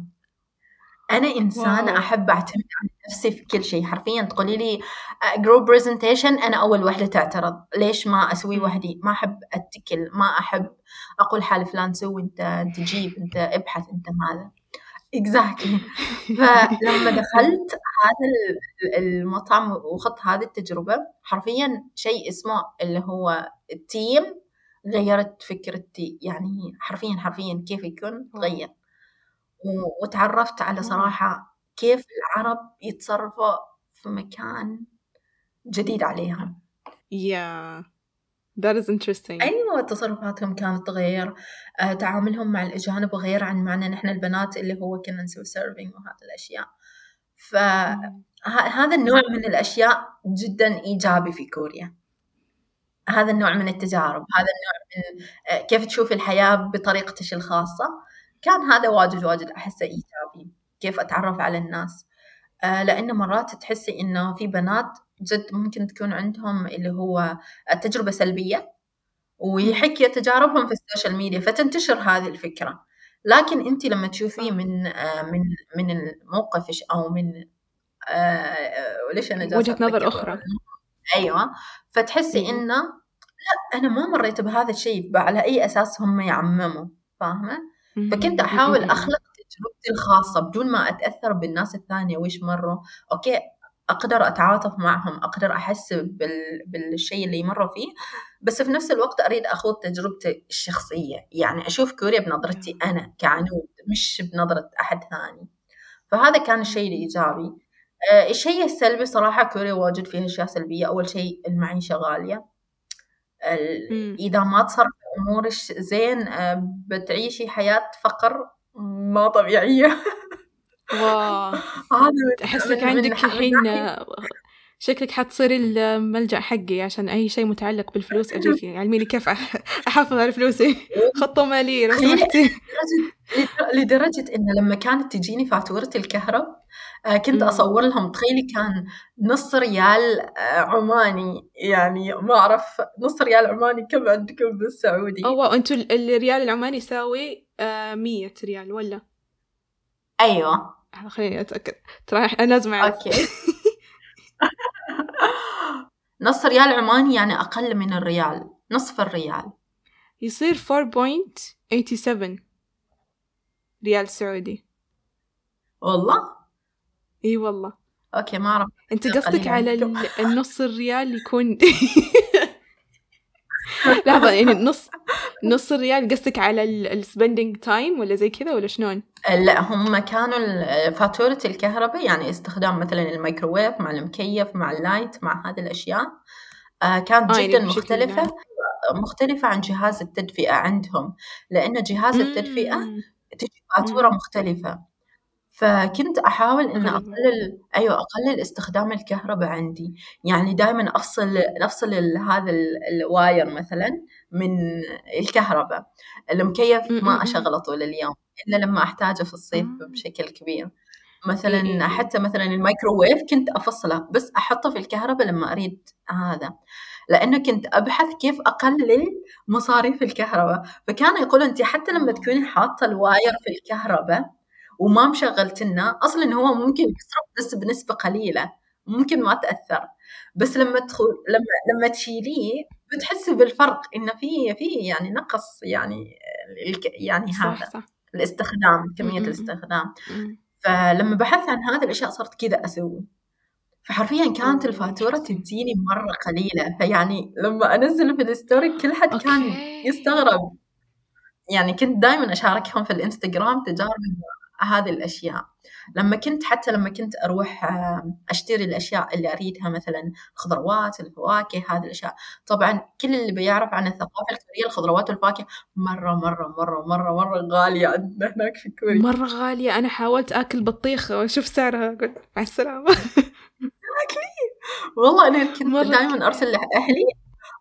أنا إنسانة wow. أحب أعتمد على نفسي في كل شيء. حرفيا تقولي لي group presentation أنا أول وحدة تعترض. ليش ما أسوي مم. وحدي؟ ما أحب أتكل. ما أحب أقول حال فلان سوي أنت أنت جيب أنت ابحث أنت هذا exactly. فلما دخلت هذا ال- المطعم وخذت هذه التجربة حرفيا شيء اسمه اللي هو ال team غيرت فكرتي. يعني حرفيا حرفيا كيف يكون تغير. و- وتعرفت على wow. صراحة كيف العرب يتصرفوا في مكان جديد عليهم. Yeah, that is interesting. أيوة تصرفاتهم كانت تغير. آه، تعاملهم مع الأجانب غير عن معنا نحن البنات اللي هو كنا نسوي سيرفينج وهذه الأشياء. فهذا النوع من الأشياء جدا إيجابي في كوريا. هذا النوع من التجارب هذا النوع من آه، كيف تشوف الحياة بطريقتك الخاصة. كان هذا واجد واجد أحسه إيجابي كيف أتعرف على الناس. آه، لأنه مرات تحسي إنه في بنات جد ممكن تكون عندهم اللي هو تجربة سلبية ويحكي تجاربهم في ال social media فتنتشر هذه الفكرة. لكن انت لما تشوفيه من آه، من من الموقف أو من آه ليش أنا وجهة نظر أخرى. أيوه فتحسي إنه لا أنا ما مريت بهذا الشيء على أي أساس هم يعمموا فاهمة؟ فكنت أحاول أخلق تجربتي الخاصة بدون ما أتأثر بالناس الثانية وش مروا. أوكي أقدر أتعاطف معهم أقدر أحس بال... بالشيء اللي يمروا فيه بس في نفس الوقت أريد أخوض تجربتي الشخصية. يعني أشوف كوريا بنظرتي أنا كعنود مش بنظرة أحد ثاني. فهذا كان الشيء الإيجابي. آه الشيء السلبي صراحة كوريا واجد فيها أشياء سلبية. أول شيء المعيشة غالية. إذا ما تصرف امورك زين آه بتعيشي حياة فقر ما طبيعية. واو. احسك عندك الحين شكلك حتصيري الملجأ حقي عشان أي شيء متعلق بالفلوس أجيك. علميني كيف أحافظ على فلوسي. خطة مالية لو سمحتي. لدرجة إن لما كانت تجيني فاتورة الكهرب آه، كنت أصور لهم. تخيلي كان نص ريال آه، عماني. يعني ما أعرف نص ريال عماني كم عندكم بالسعودي؟ أوه أنتوا الريال العماني يساوي آه، مية ريال ولا؟ أيوة. خليني أتأكد. ترى أنا لازم أعرف okay. نص ريال عماني يعني أقل من الريال نصف الريال. يصير 4.87 ريال سعودي. والله؟ إي والله. okay ما أعرف. أنت قصدك على النص الريال يكون لحظة يعني نص نص الريال قصدك على ال spending time ولا زي كذا ولا شلون؟ لا هم كانوا فاتورة الكهرباء يعني استخدام مثلا الميكروويف مع المكيف مع ال light مع هذه الأشياء. آه كانت آه جدا يعني مختلفة. مختلفة عن جهاز التدفئة عندهم لأن جهاز التدفئة تجي فاتورة مختلفة. فكنت أحاول إن أقلل أيوه أقلل استخدام الكهرباء عندي. يعني دائما أفصل أفصل هذا ال wire مثلا. من الكهرباء. المكيف ما أشغله طول اليوم إلا لما أحتاجه في الصيف آه. بشكل كبير. مثلا. حتى مثلا الميكروويف كنت أفصله بس أحطه في الكهرباء لما أريد هذا. لأنه كنت أبحث كيف أقلل مصاريف الكهرباء. فكانوا يقولوا أنت حتى لما تكوني حاطة الواير في الكهرباء وما مشغلت لنا أصلا هو ممكن يصرف بس بنسبة قليلة ممكن ما تأثر. بس لما تدخل لما لما تشيليه بتحسي بالفرق إنه في في يعني نقص يعني يعني صح هذا صح. الاستخدام كمية الاستخدام. فلما بحثت عن هذه الأشياء صرت كذا أسوي. فحرفيا كانت الفاتورة تجيني مرة قليلة. فيعني لما أنزل في الستوري كل حد كان يستغرب. يعني كنت دائما أشاركهم في الإنستغرام تجارب هذه الأشياء. لما كنت حتى لما كنت أروح أشتري الأشياء اللي أريدها مثلا الخضروات الفواكه هذه الأشياء. طبعا كل اللي بيعرف عن الثقافة الكورية الخضروات والفواكه مرة مرة مرة مرة مرة غالية عندنا هناك في كوريا. مرة غالية. أنا حاولت آكل بطيخ وأشوف سعرها قلت مع السلامة. والله أنا كنت دائما أرسل لأهلي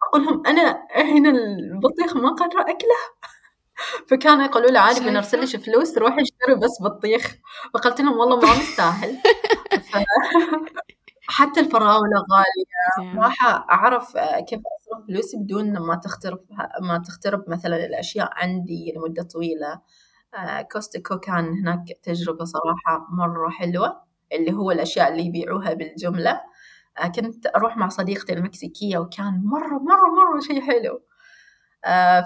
أقول لهم أنا هنا البطيخ ما قادرة أكله فكانوا يقولوا لي عادي بنرسل لك فلوس روحي اشتري بس بطيخ. فقلت لهم والله ما مستاهل. ف... حتى الفراولة غالية. راح أعرف كيف أصرف فلوسي بدون ما تخترب ما تخترب مثلا الأشياء عندي لمدة طويلة. كوستيكو كان هناك تجربة صراحة مرة حلوة اللي هو الأشياء اللي يبيعوها بالجملة. كنت أروح مع صديقتي المكسيكية وكان مرة مرة مرة شيء حلو. آه،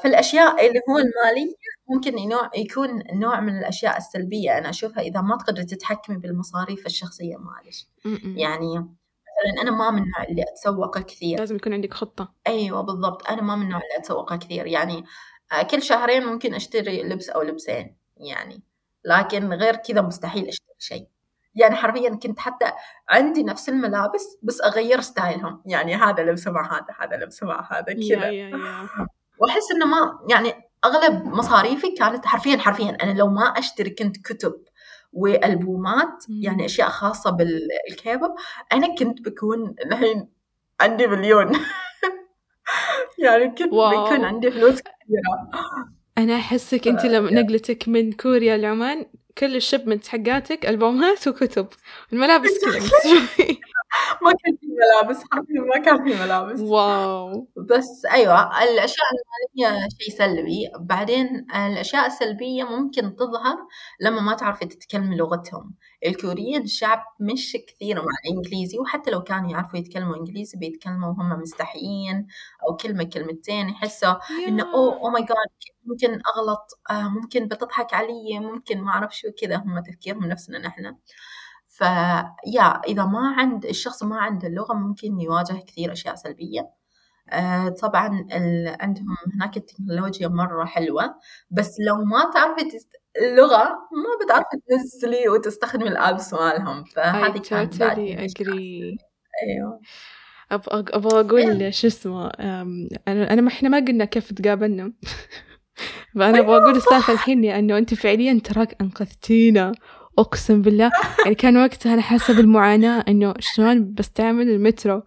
في الأشياء اللي هو المالية ممكن نوع يكون نوع من الأشياء السلبية. أنا أشوفها إذا ما تقدري تتحكمي بالمصاريف الشخصية مالك يعني مثلا أنا ما من النوع اللي أتسوق كثير. لازم يكون عندك خطة. أيوة بالضبط. أنا ما من النوع اللي أتسوق كثير. يعني آه، كل شهرين ممكن أشتري لبس أو لبسين يعني. لكن غير كذا مستحيل أشتري شيء. يعني حرفيا كنت حتى عندي نفس الملابس بس أغير ستايلهم. يعني هذا لبسه مع هذا هذا لبسه مع هذا كذا. وأحس إنه ما يعني أغلب مصاريفي كانت حرفيا حرفيا أنا لو ما أشتري كنت كتب وألبومات يعني أشياء خاصة بالكيبوب أنا كنت بكون الحين عندي مليون. يعني كنت واو. بيكون عندي فلوس كثيرة. أنا أحسك أنت لما نقلتك من كوريا لعمان كل الشبمنت حقاتك ألبومات وكتب. الملابس كذا ما كان في ملابس حرفيا ما كان في ملابس. واو. بس أيوة الأشياء المالية شيء سلبي. بعدين الأشياء السلبية ممكن تظهر لما ما تعرفي تتكلمي لغتهم. الكوريين شعب مش كثير مع الإنجليزي وحتى لو كانوا يعرفوا يتكلموا إنجليزي بيتكلموا وهم مستحيين أو كلمة كلمتين. يحسوا إنه أوه أو ماي جاد ممكن أغلط آه ممكن بتضحك علي ممكن ما أعرف شو كذا هم تفكيرهم نفسنا نحن. فيا إذا ما عند الشخص ما عنده اللغة ممكن يواجه كثير أشياء سلبية. آه طبعا عندهم هناك التكنولوجيا مرة حلوة بس لو ما تعرفي اللغة ما بتعرفي تنزلي وتستخدمي الابس مالهم فهذه كانت totally agree. أيوه. أبغى أقول شو اسمه أنا أنا إحنا ما قلنا كيف تقابلنا. فأنا أبغى أقول السالفة الحين انه أنت فعليا تراك أنقذتينا. أقسم بالله. يعني كان وقتها أنا حاسه بالمعاناه إنه شلون بستعمل المترو.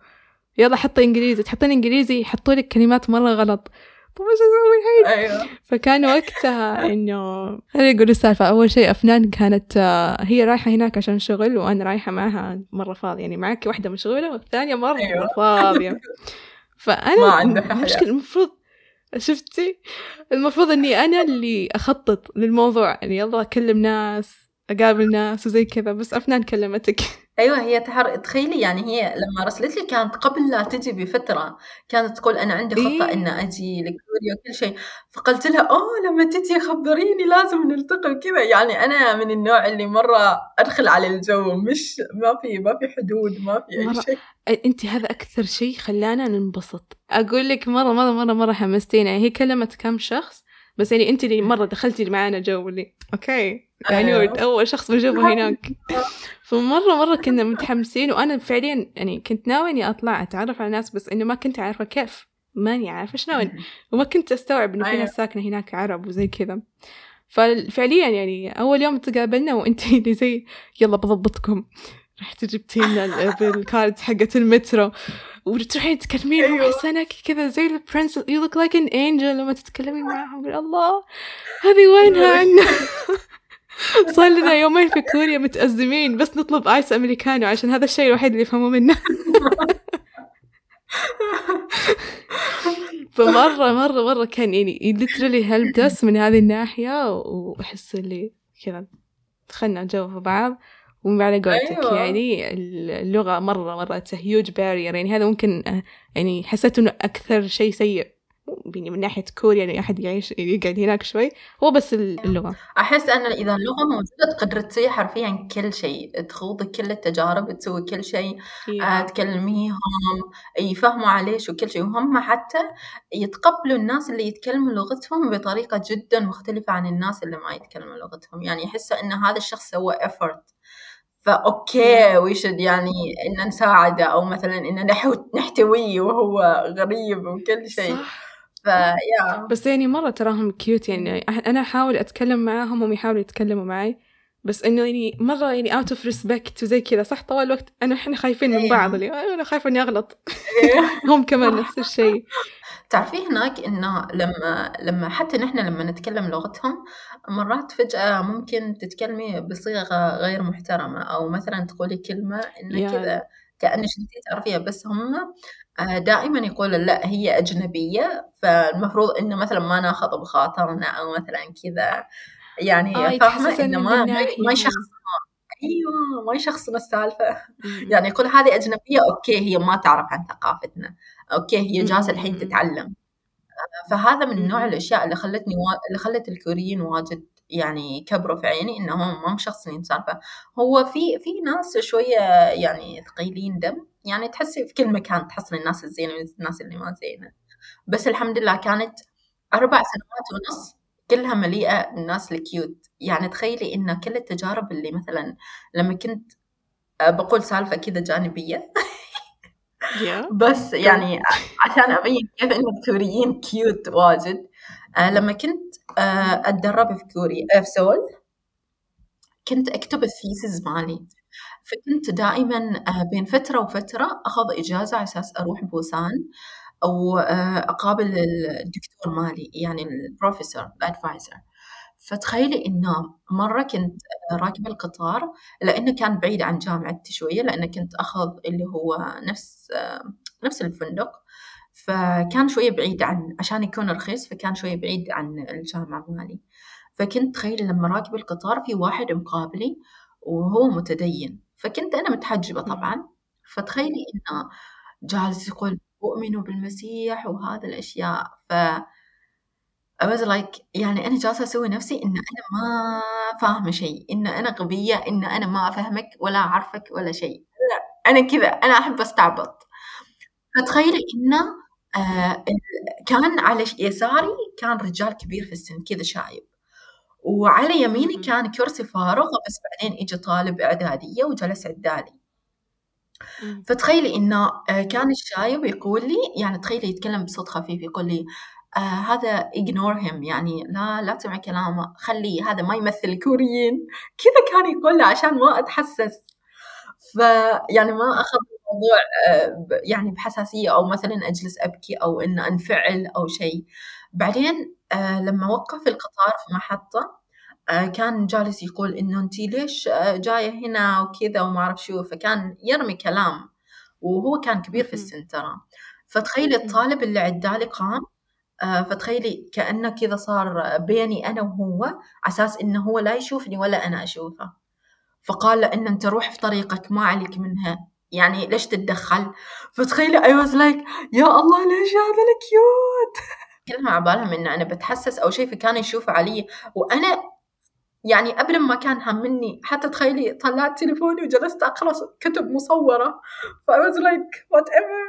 يلا حطي إنجليزي. تحطين إنجليزي يحطوا لك كلمات مرة غلط. طب إيش أسوي الحين؟ أيوه. فكان وقتها إنه خليني أقول السالفة. أول شيء أفنان كانت آه، هي رايحة هناك عشان شغل وأنا رايحة معها مرة فاضية. يعني معك واحدة مشغولة والثانية مرة أيوة. فاضية. فأنا ما مشكله المفروض شفتي؟ المفروض إني أنا اللي أخطط للموضوع. يعني يلا اكلم ناس اقابل ناس وزي كذا بس افنان كلمتك. أيوه هي تحر تخيلي يعني هي لما رسلت لي كانت قبل لا تجي بفترة كانت تقول أنا عندي خطة إيه؟ ان أجي لكوريا وكل شيء. فقلت لها اوه لما تجي خبريني لازم نلتقي وكذا. يعني أنا من النوع اللي مرة أدخل على الجو مش ما في ما في حدود ما في أي شيء. انت هذا أكثر شيء خلانا ننبسط. أقول لك مرة مرة مرة مرة حمستينا يعني هي كلمت كم شخص بس يعني انت اللي مرة دخلتي معانا جو اللي okay. يعني أيوه. اول شخص بشوفه هناك. فمرة مرة كنا متحمسين وأنا فعليا يعني كنت ناوي إني أطلع أتعرف على ناس بس إنه ما كنت عارفة كيف. ماني عارفة شلون وما كنت أستوعب إنه في ناس أيوه. ساكنة هناك عرب وزي كذا. ففعليا يعني أول يوم تقابلنا وأنت اللي زي يلا بضبطكم. رحتي جبتي لنا بال card حقت المترو. وتروحين تكلمين أيوة. أحسك كذا زي ال princess you look like an angel لما تتكلمين معهم. الله هذه وينها عنا صار لنا يومين في كوريا متأزمين بس نطلب ice americano عشان هذا الشيء الوحيد اللي يفهموا منه فمرة مرة مرة كان يعني literally helped us من هذه الناحية وأحس اللي كذا دخلنا جو في بعض وعلى قولتك أيوة. يعني اللغة مرة مرة هيوج بارير يعني هذا ممكن آه، يعني حسيت إنه أكثر شيء سيء من ناحية كوريا يعني أحد يعيش يقعد هناك شوي. هو بس اللغة. أحس أن إذا اللغة موجودة تقدر تسوي حرفيا كل شيء. تخوضي كل التجارب تسوي كل شيء آه تكلميهم يفهموا عليش وكل شيء. وهم حتى يتقبلوا الناس اللي يتكلموا لغتهم بطريقة جدا مختلفة عن الناس اللي ما يتكلموا لغتهم. يعني يحسوا أن هذا الشخص سوى effort. ف okay ويشد يعني إن نساعده. أو مثلا إن نحتويه وهو غريب وكل شيء. صح. فيا بس يعني مرة تراهم cute يعني. أنا أحاول أتكلم معاهم هم يحاولوا يتكلموا معي. بس إنه يعني مرة يعني out of respect وزي كذا. صح طوال الوقت أنا إحنا خايفين من بعض. اللي أنا خايفة إني أغلط. هم كمان نفس الشيء. تعرفي هناك إنه لما لما حتى نحن لما نتكلم لغتهم مرات فجأة ممكن تتكلمي بصيغة غير محترمة. أو مثلا تقولي كلمة إنه كذا كأنك انت تعرفيها. بس هم دائما يقولوا لا هي أجنبية فالمفروض إنه مثلا ما ناخذ بخاطرنا أو مثلا كذا. يعني آه فاهمة؟ إنه ما ما يشخصنا أيوه ما يشخصنا السالفة. يعني يقول هذه أجنبية okay هي ما تعرف عن ثقافتنا. okay هي جالسة الحين تتعلم. فهذا من نوع الأشياء اللي خلتني و... اللي خلت الكوريين واجد يعني كبروا في عيني إنهم ما مشخصنين سالفة. هو في في ناس شوية يعني ثقيلين دم يعني تحسي في كل مكان تحصل الناس الزينة والناس اللي ما زينة. بس الحمد لله كانت أربع سنوات ونص كلها مليئة الناس الكيوت يعني تخيلي إن كل التجارب اللي مثلا لما كنت بقول سالفة كذا جانبية. بس يعني عشان أبين كيف إن الكوريين cute واجد. آه لما كنت آه أتدرب في كوريا آه في سول كنت أكتب ال thesis مالي. فكنت دائما آه بين فترة وفترة أخذ إجازة على أساس أروح بوسان أو آه أقابل الدكتور مالي يعني البروفيسور ال advisor. فتخيلي إنه مرة كنت راكبة القطار لأنه كان بعيد عن جامعتي شوية لأنه كنت أخذ اللي هو نفس نفس الفندق. فكان شوية بعيد عن عشان يكون رخيص فكان شوية بعيد عن الجامعة مالي. فكنت تخيلي لما راكبة القطار في واحد مقابلي وهو متدين. فكنت أنا متحجبة طبعا. فتخيلي إنه جالس يقول أؤمن بالمسيح وهذا الأشياء. ف I was like يعني أنا جالسة أسوي نفسي إن أنا ما فاهمة شيء. إن أنا غبية إن أنا ما أفهمك ولا أعرفك ولا شيء. لا. أنا كذا أنا أحب أستعبط. فتخيلي إنه آه كان على يساري كان رجال كبير في السن كذا شايب. وعلى يميني كان كرسي فارغ بس بعدين إجا طالب إعدادية وجلس عدالي فتخيلي إنه آه، كان الشايب يقول لي يعني تخيلي يتكلم بصوت خفيف يقول لي آه هذا ignore him يعني لا لا تسمعي كلامه خليه هذا ما يمثل الكوريين. كذا كان يقول لي عشان ما أتحسس. فيعني ما أخذ الموضوع آه يعني بحساسية أو مثلا أجلس أبكي أو إن أنفعل أو شيء. بعدين آه لما وقف القطار في محطة آه كان جالس يقول إنه أنت ليش جاية هنا وكذا وما أعرف شو. فكان يرمي كلام وهو كان كبير في السن ترى. فتخيلي الطالب اللي عدالي قام فتخيلي كأنه كذا صار بيني أنا وهو على أساس إنه هو لا يشوفني ولا أنا أشوفه. فقال له إن أنت روح في طريقك ما عليك منها. يعني ليش تتدخل؟ فتخيلي I was like يا الله ليش هذا الكيوت كلها على بالهم إن أنا بتحسس أو شيء فكان يشوف علي. وأنا يعني قبل ما كان همني حتى تخيلي طلعت تليفوني وجلست أقرأ كتب مصورة. ف I was like whatever.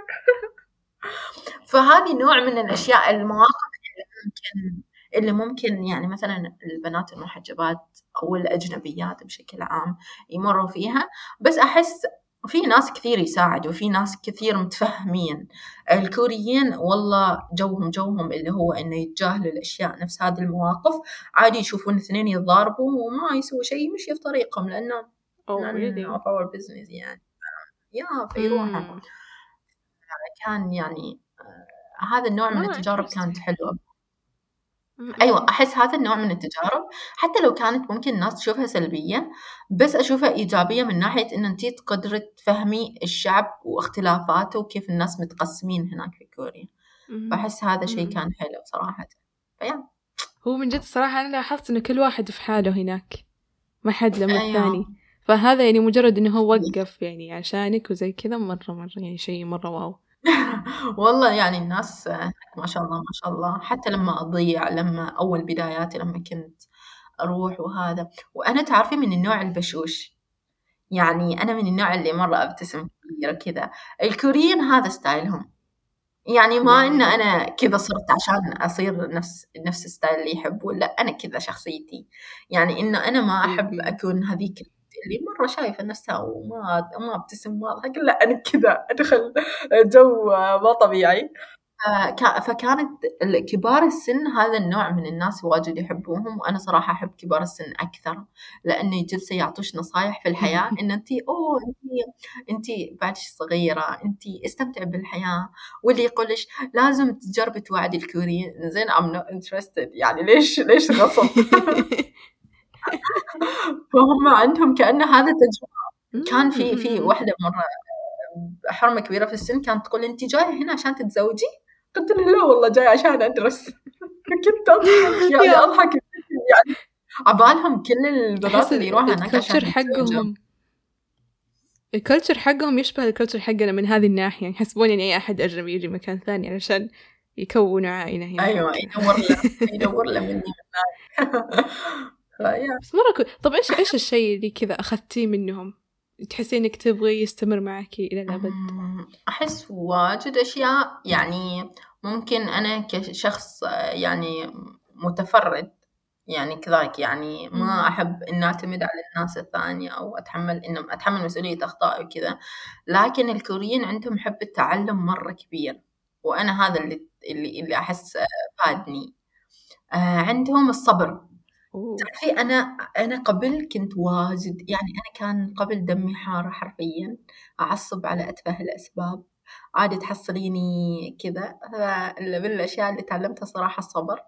فهذه نوع من الأشياء المواقف اللي ممكن اللي ممكن يعني مثلا البنات المحجبات أو الأجنبيات بشكل عام يمروا فيها. بس أحس في ناس كثير يساعدوا في ناس كثير متفهمين. الكوريين والله جوهم جوهم اللي هو إنه يتجاهلوا الأشياء نفس هذه المواقف. عادي يشوفون اثنين يتضاربوا وما يسووا شيء يمشي في طريقهم لأنه oh, of our business يعني. يا فيروحوا mm. كان يعني آه، هذا النوع من التجارب كانت أيوة أحس هذا النوع من التجارب. حتى لو كانت ممكن الناس تشوفها سلبية بس أشوفها إيجابية من ناحية إن أنتي تقدري تفهمي الشعب واختلافاته وكيف الناس متقسمين هناك في كوريا. فأحس هذا شيء كان حلو صراحة. فيا. هو من جد صراحة أنا لاحظت إن كل واحد في حاله هناك ما حد لما أيوة. الثاني فهذا يعني مجرد إنه هو وقف يعني عشانك وزي كذا مرة مرة يعني شيء مرة واو. والله يعني الناس ما شاء الله ما شاء الله. حتى لما أضيع لما أول بداياتي لما كنت أروح وهذا. وأنا تعرفي من النوع البشوش. يعني أنا من النوع اللي مرة أبتسم كثير كذا. الكوريين هذا ستايلهم. يعني ما إن أنا كذا صرت عشان أصير نفس نفس الستايل اللي يحبوه لا أنا كذا شخصيتي. يعني إنه أنا ما أحب أكون هذيك اللي مرة شايفة نفسها وما ما ابتسم واضحة لا أنا كذا أدخل جو ما طبيعي. فكانت كبار السن هذا النوع من الناس واجد يحبوهم وأنا صراحة أحب كبار السن أكثر لأنه جلسة يعطوش نصايح في الحياة إن انت أوه انت انت بعدش صغيرة انت استمتعي بالحياة. واللي يقولش لازم تجربي تواعدي الكوريين. زين I'm not interested يعني ليش ليش غصب؟ فهم عندهم كأنه هذا تجربة. كان في في واحدة مرة حرمة كبيرة في السن كانت تقول أنت جاية هنا عشان تتزوجي؟ قلت لها لا والله جاية عشان أدرس. كنت أضحك يعني أضحك. يعني عبالهم كل البنات اللي يروحوا هناك عشان حقهم. ال culture حقهم يشبه ال culture حقنا من هذه الناحية. يحسبون يعني أي أحد أجنبي يجي مكان ثاني علشان يكونوا عائلة هنا أيوة يدور له يدور له مني. من بس مرة كو... طب إيش إيش الشيء اللي كذا أخذتيه منهم؟ تحسين إنك تبغي يستمر معك إلى الأبد؟ أحس واجد أشياء. يعني ممكن أنا كشخص يعني متفرد يعني كذاك يعني ما أحب إن أعتمد على الناس الثانية أو أتحمل ان أتحمل مسؤولية أخطائي وكذا. لكن الكوريين عندهم حب التعلم مرة كبير وأنا هذا اللي اللي, اللي أحس فادني. آه، عندهم الصبر. تعرفي أنا أنا قبل كنت واجد يعني أنا كان قبل دمي حار حرفيًا، أعصب على أتفه الأسباب، عادي تحصليني كذا، من الأشياء اللي تعلمتها صراحة الصبر،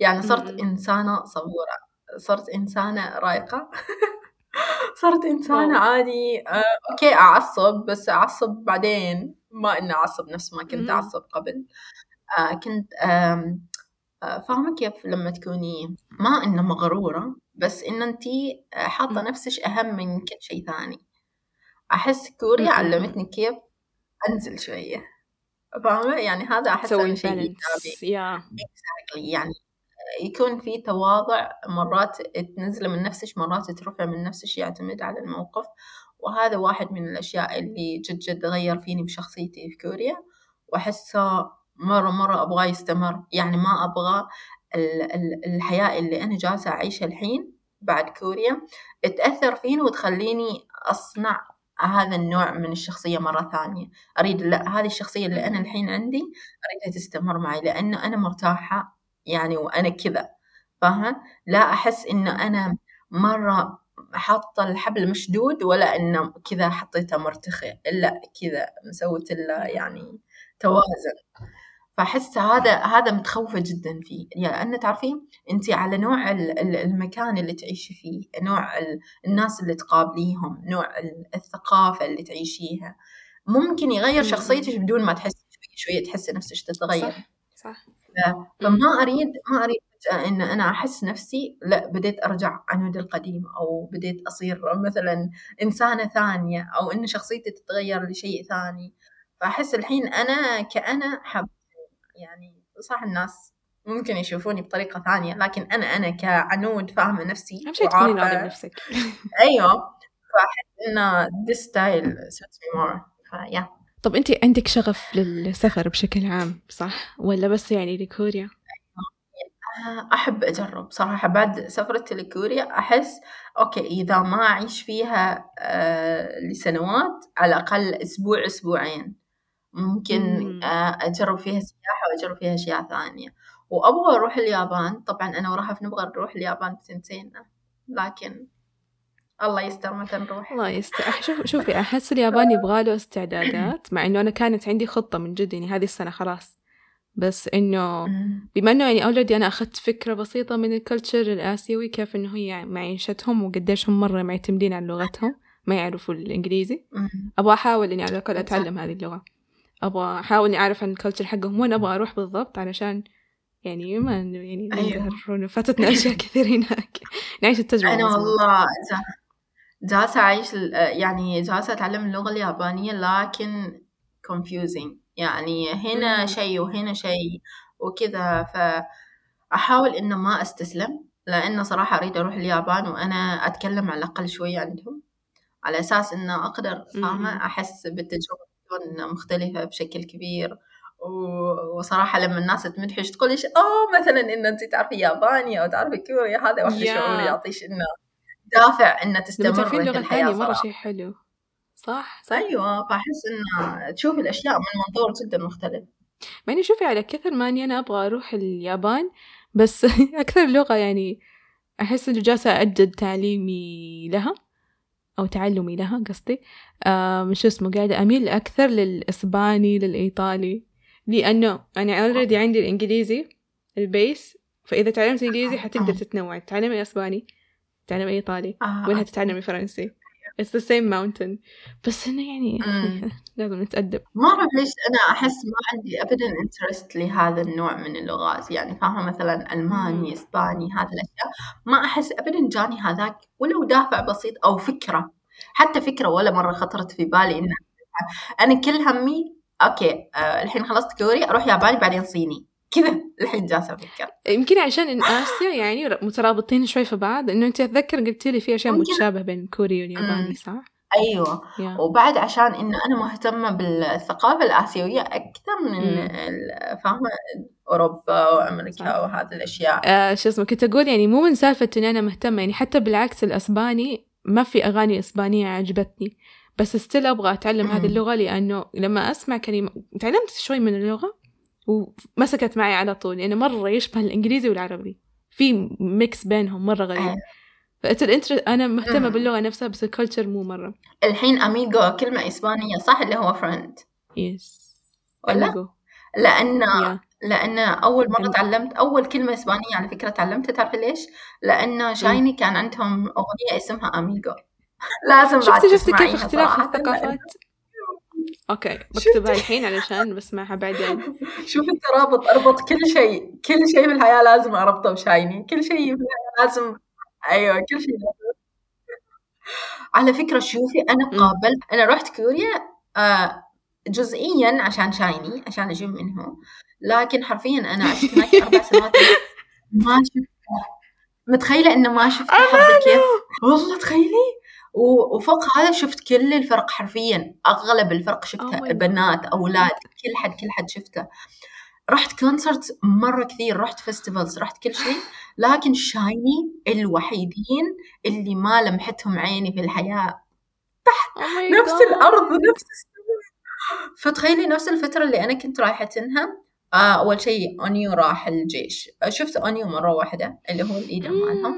يعني صرت. إنسانة صبورة صرت إنسانة رايقة صرت إنسانة واو. عادي آه، أوكي أعصب بس أعصب بعدين ما إني أعصب نفس ما كنت. أعصب قبل آه، كنت آم، آه، فاهمة كيف لما تكوني ما إنه مغرورة بس إن أنتي آه، حاطة. نفسك أهم من كل شيء ثاني. أحس كوريا. علمتني كيف أنزل شوية. فاهمة؟ يعني هذا أحس أهم شيء إيجابي. exactly. يعني يكون في تواضع مرات تنزل من نفسك مرات ترفع من نفسك يعتمد على الموقف. وهذا واحد من الأشياء اللي جد جد غير فيني بشخصيتي في كوريا. وأحسه مرة مرة أبغاه يستمر. يعني ما أبغى ال- ال- الحياة اللي أنا جالسة أعيشها الحين بعد كوريا تأثر فيني وتخليني أصنع هذا النوع من الشخصية مرة ثانية. أريد لا هذه الشخصية اللي أنا الحين عندي أريدها تستمر معي لأنه أنا مرتاحة يعني وأنا كذا. فاهمة؟ لا أحس إنه أنا مرة حاطة الحبل مشدود ولا إنه كذا حطيته مرتخي. لا كذا مسويت له يعني توازن. فأحس هذا هذا متخوفة جدا فيه. لأن تعرفين أنت على نوع ال- ال- المكان اللي تعيشي فيه نوع ال- الناس اللي تقابليهم نوع ال- الثقافة اللي تعيشيها. ممكن يغير. شخصيتك بدون ما تحسي شوية شوية تحسي نفسك تتغير. صح صح. فما أريد ما أريد فجأة إن أنا أحس نفسي لا بديت أرجع عنود القديم أو بديت أصير مثلا إنسانة ثانية أو إن شخصيتي تتغير لشيء ثاني. فأحس الحين أنا كأنا حب يعني صح الناس ممكن يشوفوني بطريقة ثانية لكن أنا أنا كعنود فاهمة نفسي أهم شيء تكوني راضية بنفسك. أيوه. فأحس إن this style suits me more. فيا طب أنت عندك شغف للسفر بشكل عام صح؟ ولا بس يعني لكوريا؟ أحب أجرب صراحة. بعد سفرتي لكوريا أحس okay إذا ما أعيش فيها آه لسنوات على الأقل أسبوع أسبوعين. ممكن مم. آه أجرب فيها سياحة وأجرب فيها أشياء ثانية وأبغى أروح اليابان طبعا أنا ورهف نبغى نروح اليابان بسنتين لكن الله يستر متى نروح الله يستر شوف شوفي أحس اليابان يبغى له استعدادات مع إنه أنا كانت عندي خطة من جد يعني هذه السنة خلاص بس إنه. بما إنه يعني already أنا أخذت فكرة بسيطة من ال culture الآسيوي كيف إنه هي معيشتهم وقديش هم مرة معتمدين على لغتهم ما يعرفوا الإنجليزي. أبغى أحاول إني على الأقل. أتعلم هذه اللغة أبغى أحاول إني أعرف عن الكلتشر حقهم وين أبغى أروح بالضبط علشان يعني ما يعني أيوه. فاتتنا أشياء كثير هناك نعيش التجربة أنا. والله جا- جالسة أعيش ال- يعني جالسة أتعلم اللغة اليابانية لكن confusing يعني هنا. شيء وهنا شيء وكذا فأحاول إنه ما أستسلم لأنه صراحة أريد أروح اليابان وأنا أتكلم على الأقل شوية عندهم على أساس إنه أقدر فاهمة. أحس بالتجربة تكون مختلفة بشكل كبير. وصراحة لما الناس تمدحش تقوليش أوه مثلا إن أنت تعرفي ياباني أو تعرفي كوري هذا واحد يا. شعور يعطيش إنه دافع إنه تستمر في لغة الحياة مرة شيء حلو. صح؟ صح. أيوة فأحس إنه تشوف الأشياء من منظور جدا مختلف. مع إني شوفي على كثر ما إني أنا أبغى أروح اليابان بس أكثر لغة يعني أحس إنه جالسة أجد تعليمي لها. أو تعلمي لها قصدي. آه شو اسمه قاعدة أميل أكثر للإسباني للإيطالي. لأنه أنا already عندي الإنجليزي ال base فإذا تعلمت إنجليزي حتقدر آه. تتنوع. تتعلمي إسباني تتعلمي إيطالي آه. وينها تتعلمي فرنسي. It's the same mountain. بس إنه يعني. لازم نتأدب. ما أعرف ليش أنا أحس ما عندي أبدا interest لهذا النوع من اللغات. يعني فاهمة؟ مثلا مم. ألماني إسباني هذه الأشياء. ما أحس أبدا جاني هذاك ولو دافع بسيط أو فكرة. حتى فكرة ولا مرة خطرت في بالي إن أنا كل همي أوكي آه الحين خلصت كوري أروح ياباني بعدين صيني. كذا الحين جالسة أفكر يمكن عشان إن آسيا يعني مترابطين شوي في بعض إنه أنت أتذكر قلتي لي في أشياء ممكن. متشابهة بين الكوري والياباني. صح؟ أيوة يا وبعد عشان إنه أنا مهتمة بالثقافة الآسيوية أكثر من فاهمة أوروبا وأمريكا صح. وهذه الأشياء آه شو اسمه كنت أقول يعني مو من سالفة إني أنا مهتمة يعني حتى بالعكس الأسباني ما في أغاني إسبانية عجبتني بس still أبغى أتعلم هذه مم. اللغة لأنه لما أسمع كلمة تعلمت شوي من اللغة ومسكت معي على طول لأنه مرة يشبه الإنجليزي والعربي. في mix بينهم مرة غريب. أيوة. فال inter أنا مهتمة مم. باللغة نفسها بس ال culture مو مرة. الحين amigo كلمة إسبانية صح اللي هو friend yes ولا؟ amigo لأن يا لأن أول مرة تعلمت أول كلمة إسبانية على فكرة تعلمتها تعرفي ليش؟ لأن شايني كان عندهم أغنية اسمها Amigo لازم بعد شفتي شفتي كيف اختلاف الثقافات؟ okay بكتبها الحين علشان بسمعها بعدين شوف الترابط أربط كل شيء كل شيء في الحياة لازم أربطه بشايني. كل شيء في لازم أيوه كل شيء لازم. على فكرة شوفي أنا. قابلت أنا رحت كوريا آه جزئيا عشان شايني عشان أجيب منه لكن حرفيا أنا عشت هناك أربع سنوات. ما شفتها. متخيلة إنه ما حظي كيف والله تخيلي! و- وفوق هذا شفت كل الفرق حرفيا. أغلب الفرق Oh my God. بنات أولاد كل حد كل حد شفته. رحت concert مرة كثير رحت festivals رحت كل شيء. لكن شايني الوحيدين اللي ما لمحتهم عيني في الحياة. Oh my نفس God. الأرض ونفس السماء. فتخيلي نفس الفترة اللي أنا كنت رايحتنها آه أول شيء أونيو راح الجيش. شفت أونيو مرة واحدة اللي هو الإيدم مالهم.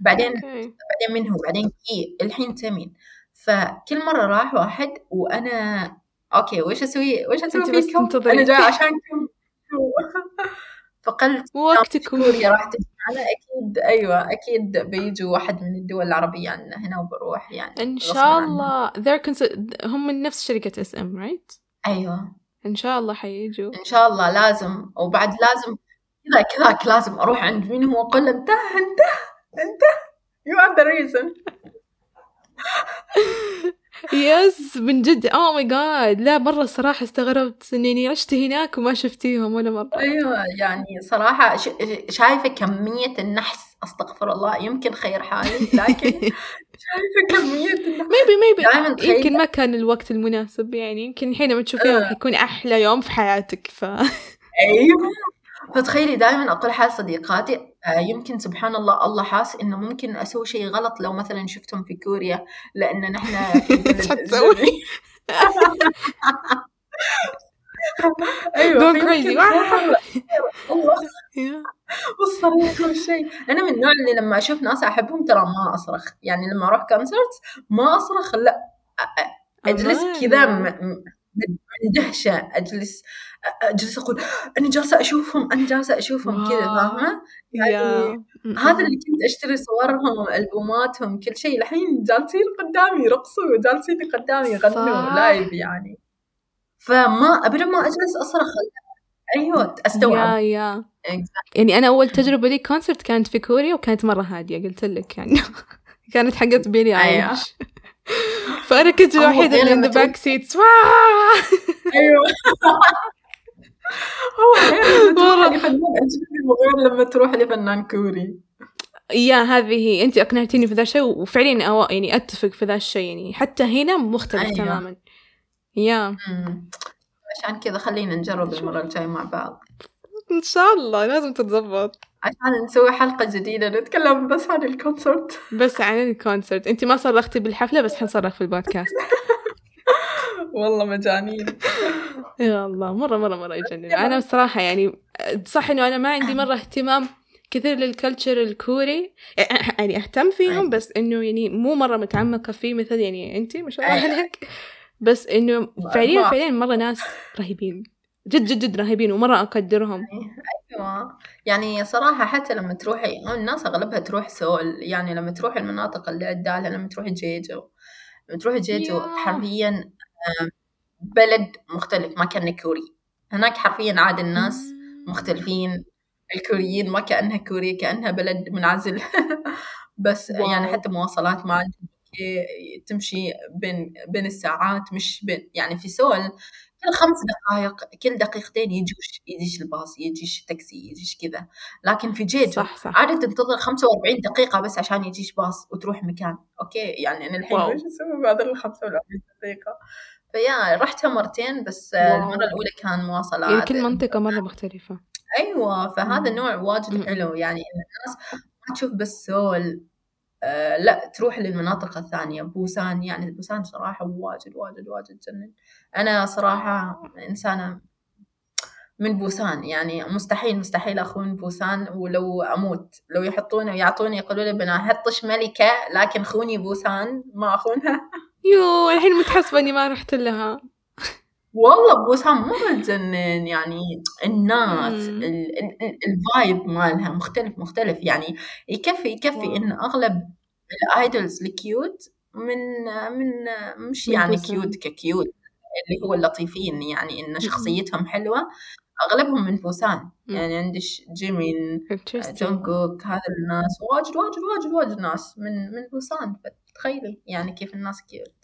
بعدين okay. بعدين منه بعدين كي الحين تمين فكل مرة راح واحد وأنا okay وش أسوي؟ وش أسوي أنت فيكم. أنا جاي عشانكم فقلت وقتكم. كوريا راح معنا أكيد أيوة أكيد بيجوا واحد من الدول العربية عندنا هنا وبروح يعني إن شاء. الله. They're هم من نفس شركة SM right? أيوة. إن شاء الله حيجوا إن شاء الله لازم وبعد لازم كذا كذاك لازم أروح عند مين هو أقول له أنت أنت أنت؟ You are the reason. yes من جد. oh my God لا مرة الصراحة استغربت إني عشت هناك وما شفتيهم ولا مرة. أيوه يعني صراحة ش... شايفة كمية النحس أستغفر الله يمكن خير حالي لكن شايفة كمية النحس. ميبي ميبي يمكن ما كان الوقت المناسب يعني يمكن الحين لما تشوفيهم آه. حيكون أحلى يوم في حياتك ف أيوه. فتخيلي دائما أقول حال صديقاتي آه، يمكن سبحان الله الله حاس إنه ممكن أسوي شيء غلط لو مثلا شفتهم في كوريا لأن نحن البلد إيش حتسوي؟ أيوه Going فيمكن crazy. خير الله والصريخ والشيء أنا من النوع اللي لما أشوف ناس أحبهم ترى ما أصرخ. يعني لما أروح concert ما أصرخ لا أ- أ- أجلس كذا م- م- من دهشه أجلس أجلس أقول أنا جالسة أشوفهم أنا جالسة أشوفهم كذا. فاهمة؟ يعني هذا اللي كنت أشتري صورهم ألبوماتهم كل شيء الحين جالسين قدامي يرقصوا جالسين قدامي يغنوا. live يعني فما أبدا ما أجلس أصرخ أيوه أستوعب yeah yeah. يعني أنا أول تجربة لي concert كانت في كوريا وكانت مرة هادية قلت لك يعني كانت حقت بيلي أيوة. آيليش فأنا كنت غير اللي the تروح- back seats أيوه هو غير لما تروح اجنبي وغير لما تروح لفنان كوري yeah هذه هي انت اقنعتيني في ذا الشيء وفعليا أو يعني اتفق في ذا الشيء يعني حتى هنا مختلف أيوة. تماما يا. عشان كذا خلينا نجرب المرة الجاية مع بعض ان شاء الله لازم تتزبط عشان نسوي حلقة جديدة نتكلم بس عن ال concert. بس عن ال concert. انت ما صرختي بالحفلة بس حنصرخ في البودكاست. والله مجانين. يا الله مرة مرة مرة يجنن. أنا بصراحة يعني صح إنه أنا ما عندي مرة اهتمام كثير لل culture الكوري. يعني أهتم فيهم. بس إنه يعني مو مرة متعمقة فيه مثل يعني أنت ما شاء الله. عليك. بس إنه فعليا فعليا مرة ناس رهيبين. جد جد جد رهيبين ومرة أقدرهم. أيوه. يعني صراحة حتى لما تروحي الناس أغلبها تروح سول. يعني لما تروح المناطق اللي عدالها لما تروحي جيجو. لما تروحي جيجو. حرفيا بلد مختلف ما كان كوري. هناك حرفيا عاد الناس مختلفين. الكوريين ما كأنها كوريا كأنها بلد منعزل. بس wow. يعني حتى مواصلات ما تمشي بين بين الساعات مش بين يعني في سول كل خمس دقائق كل دقيقتين يجوش يجيش الباص يجيش تاكسي يجيش كذا. لكن في جيجو صح صح. عادة تنتظر 45 دقيقة بس عشان يجيش باص وتروح مكان. Okay؟ يعني أنا الحين wow. وش أسوي بعد ال 45 دقيقة؟ فيا رحتها مرتين بس wow. المرة الأولى كان مواصلات. يعني كل منطقة مرة مختلفة. أيوه فهذا. النوع واجد. حلو. يعني الناس ما تشوف بس سول. آه لا تروح للمناطق الثانية. بوسان يعني بوسان صراحة واجد واجد واجد تجنن أنا صراحة إنسانة من بوسان يعني مستحيل مستحيل أخون بوسان. ولو أموت لو يحطوني ويعطوني يقولوا لي بنحطش ملكة لكن خوني بوسان ما أخونها. يو الحين متحسبة إني ما رحت لها. والله بوسان مرة تجنن يعني الناس. ال vibe مالها مختلف مختلف يعني يكفي يكفي wow. إن أغلب ال idols ال cute من من مش يعني. cute ك cute اللي هو اللطيفين يعني مم. شخصيتهم حلوة أغلبهم من بوسان. يعني عندك جيمين. جونجوك هذا الناس واجد واجد واجد واجد ناس من من بوسان فتخيلي يعني كيف الناس cute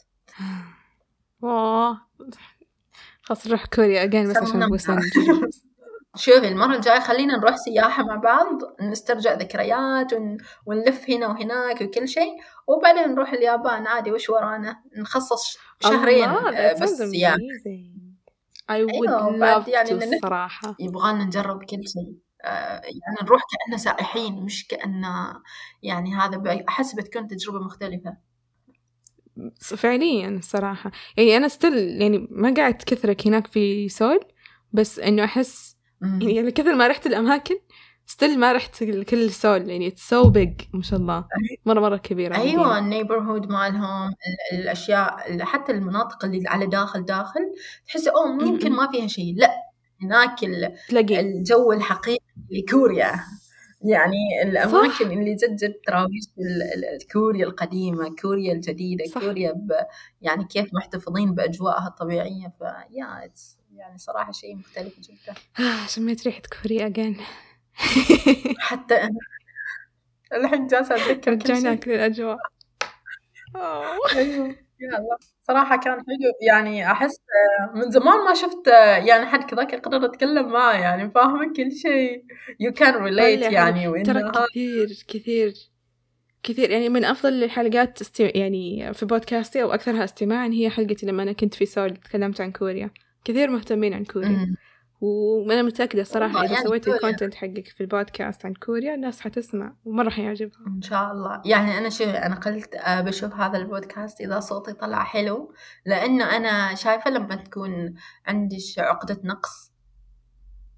خلاص نروح كوريا again بس عشان بوسان شوفي المرة الجاية خلينا نروح سياحة مع بعض نسترجع ذكريات ون... ونلف هنا وهناك وكل شيء وبعدين نروح اليابان. عادي وش ورانا؟ نخصص شهرين آه، بس سياحة amazing. I would أيوة، love يعني to. الصراحة يبغانا نجرب كل شيء. آه، يعني نروح كأننا سائحين مش كأننا يعني هذا. أحس بتكون تجربة مختلفة. فعليا الصراحة يعني أنا still يعني ما قعدت كثرك هناك في سول بس إنه أحس. يعني كثر ما رحت الأماكن still ما رحت كل سول يعني it's so big ما شاء الله مرة مرة كبيرة أيوه. ال neighborhood مالهم ال- الأشياء ال- حتى المناطق اللي على داخل داخل تحس أوه يمكن. ما فيها شيء لا هناك تلاقي الجو الحقيقي لكوريا يعني الأماكن صح. اللي جد جد تراويش ال- ال- كوريا القديمة كوريا الجديدة صح. كوريا ب يعني كيف محتفظين بأجواءها الطبيعية فيا يعني صراحة شيء مختلف جدا آه، شميت ريحة كوريا again حتى أنا الحين جالسة أتذكر كل شيء للأجواء أوه. أيوه يلا صراحة كان حلو. يعني أحس آه، من زمان ما شفت آه، يعني حد كذاك يقدر أتكلم معه يعني فاهمة كل شيء. You can relate يعني وإنه ترى كثير كثير كثير. يعني من أفضل الحلقات استي... يعني في بودكاستي أو أكثرها استماعا هي حلقتي لما أنا كنت في سول تكلمت عن كوريا. كثير مهتمين عن كوريا. متأكدة الصراحة والله إذا يعني سويت. ال content حقك في البودكاست عن كوريا الناس حتسمع ومرة حيعجبها. إن شاء الله. يعني أنا شوف أنا قلت آه، بشوف هذا البودكاست إذا صوتي طلع حلو لأنه أنا شايفة لما تكون عندي عقدة نقص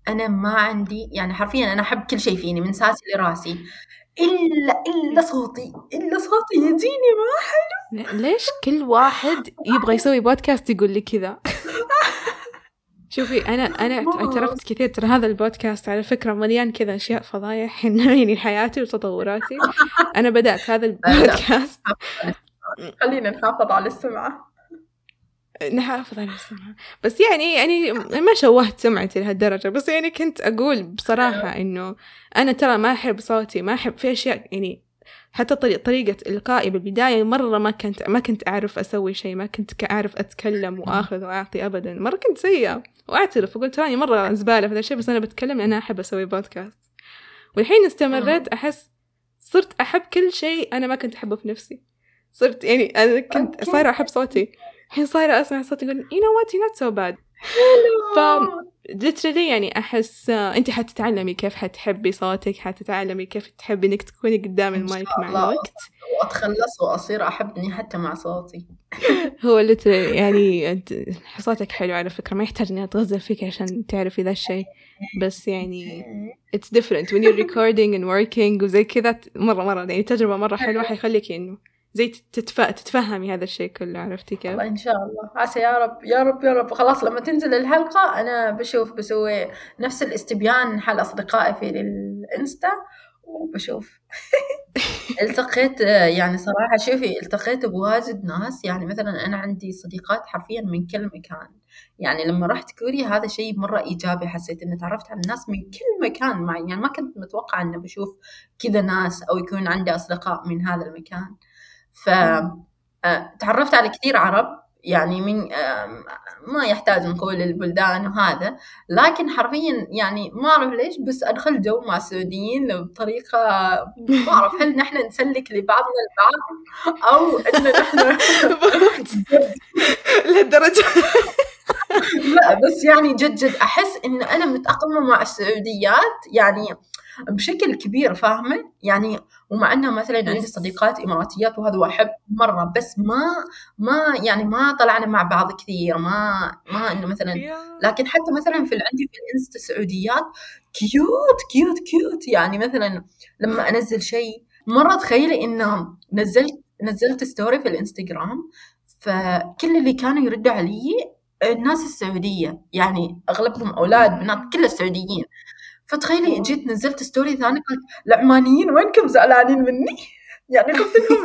أنا ما عندي يعني حرفيا أنا أحب كل شيء فيني من ساسي لراسي. إلا إلا صوتي إلا صوتي يجيني ما ل- ليش كل واحد يبغى يسوي بودكاست يقول لي كذا؟ شوفي أنا أنا اعترفت كثير ترى هذا البودكاست على فكرة مليان كذا أشياء فضايح يعني حياتي وتطوراتي. أنا بدأت هذا البودكاست. خلينا نحافظ على السمعة. نحافظ على السمعة. بس يعني يعني ما شوهت سمعتي لهالدرجة. بس يعني كنت أقول بصراحة إنه أنا ترى ما أحب صوتي ما أحب في أشياء يعني حتى طريقة, طريقة إلقائي بالبداية مرة ما كنت ما كنت أعرف أسوي شيء ما كنت أعرف أتكلم وآخذ وأعطي أبدا. مرة كنت سيئة وأعترف وقلت تراني مرة زبالة في هذا الشيء بس أنا بتكلم أنا أحب أسوي بودكاست والحين استمريت أحس صرت أحب كل شيء أنا ما كنت أحبه في نفسي. صرت يعني أنا كنت. صايرة أحب صوتي. الحين صايرة أسمع صوتي أقول you know what? You're not so bad. ف literally يعني أحس أنت حتتعلمي كيف حتحبي صوتك حتتعلمي كيف تحبي إنك تكوني قدام المايك مع. الوقت. وأتخلص وأصير أحبني حتى مع صوتي. هو literally يعني صوتك حلو على فكرة ما يحتاج إني أتغزل فيك عشان تعرفي ذا الشيء. بس يعني it's different. When you're recording and working وزي كذا مرة مرة يعني تجربة مرة حلوة حيخليك إنه زي تتف... تتفهمي هذا الشيء كله عرفتي كيف؟ إن شاء الله. عسى يا رب يا رب يا رب. خلاص لما تنزل الحلقة أنا بشوف بسوي نفس الاستبيان حال أصدقائي في الإنستا وبشوف. التقيت يعني صراحة شوفي التقيت بواجد ناس. يعني مثلا أنا عندي صديقات حرفيا من كل مكان. يعني لما رحت كوريا هذا شيء مرة إيجابي حسيت إني تعرفت على الناس من كل مكان. معي يعني ما كنت متوقعة إني بشوف كذا ناس أو يكون عندي أصدقاء من هذا المكان. ف آه، تعرفت على كثير عرب يعني من آه، ما يحتاج نقول البلدان وهذا لكن حرفيا يعني ما أعرف ليش بس أدخل جو مع السعوديين بطريقة ما أعرف هل نحن نسلك لبعضنا البعض؟ أو ان نحن لهالدرجة. لا بس يعني جد جد أحس إن أنا متأقلمة مع السعوديات يعني بشكل كبير فاهمة؟ يعني ومع انه مثلا عندي. صديقات إماراتيات وهذا واحب مرة بس ما ما يعني ما طلعنا مع بعض كثير ما ما إنه مثلا لكن حتى مثلا في عندي في الإنستا سعوديات cute cute cute. يعني مثلا لما أنزل شيء مرة تخيلي إنه نزلت نزلت story في الإنستغرام فكل اللي كانوا يردوا علي الناس السعودية يعني أغلبهم أولاد بنات كل السعوديين فتخيلي جيت نزلت ستوري ثاني قالت العمانيين وينكم زعلانين مني؟ يعني قلت لهم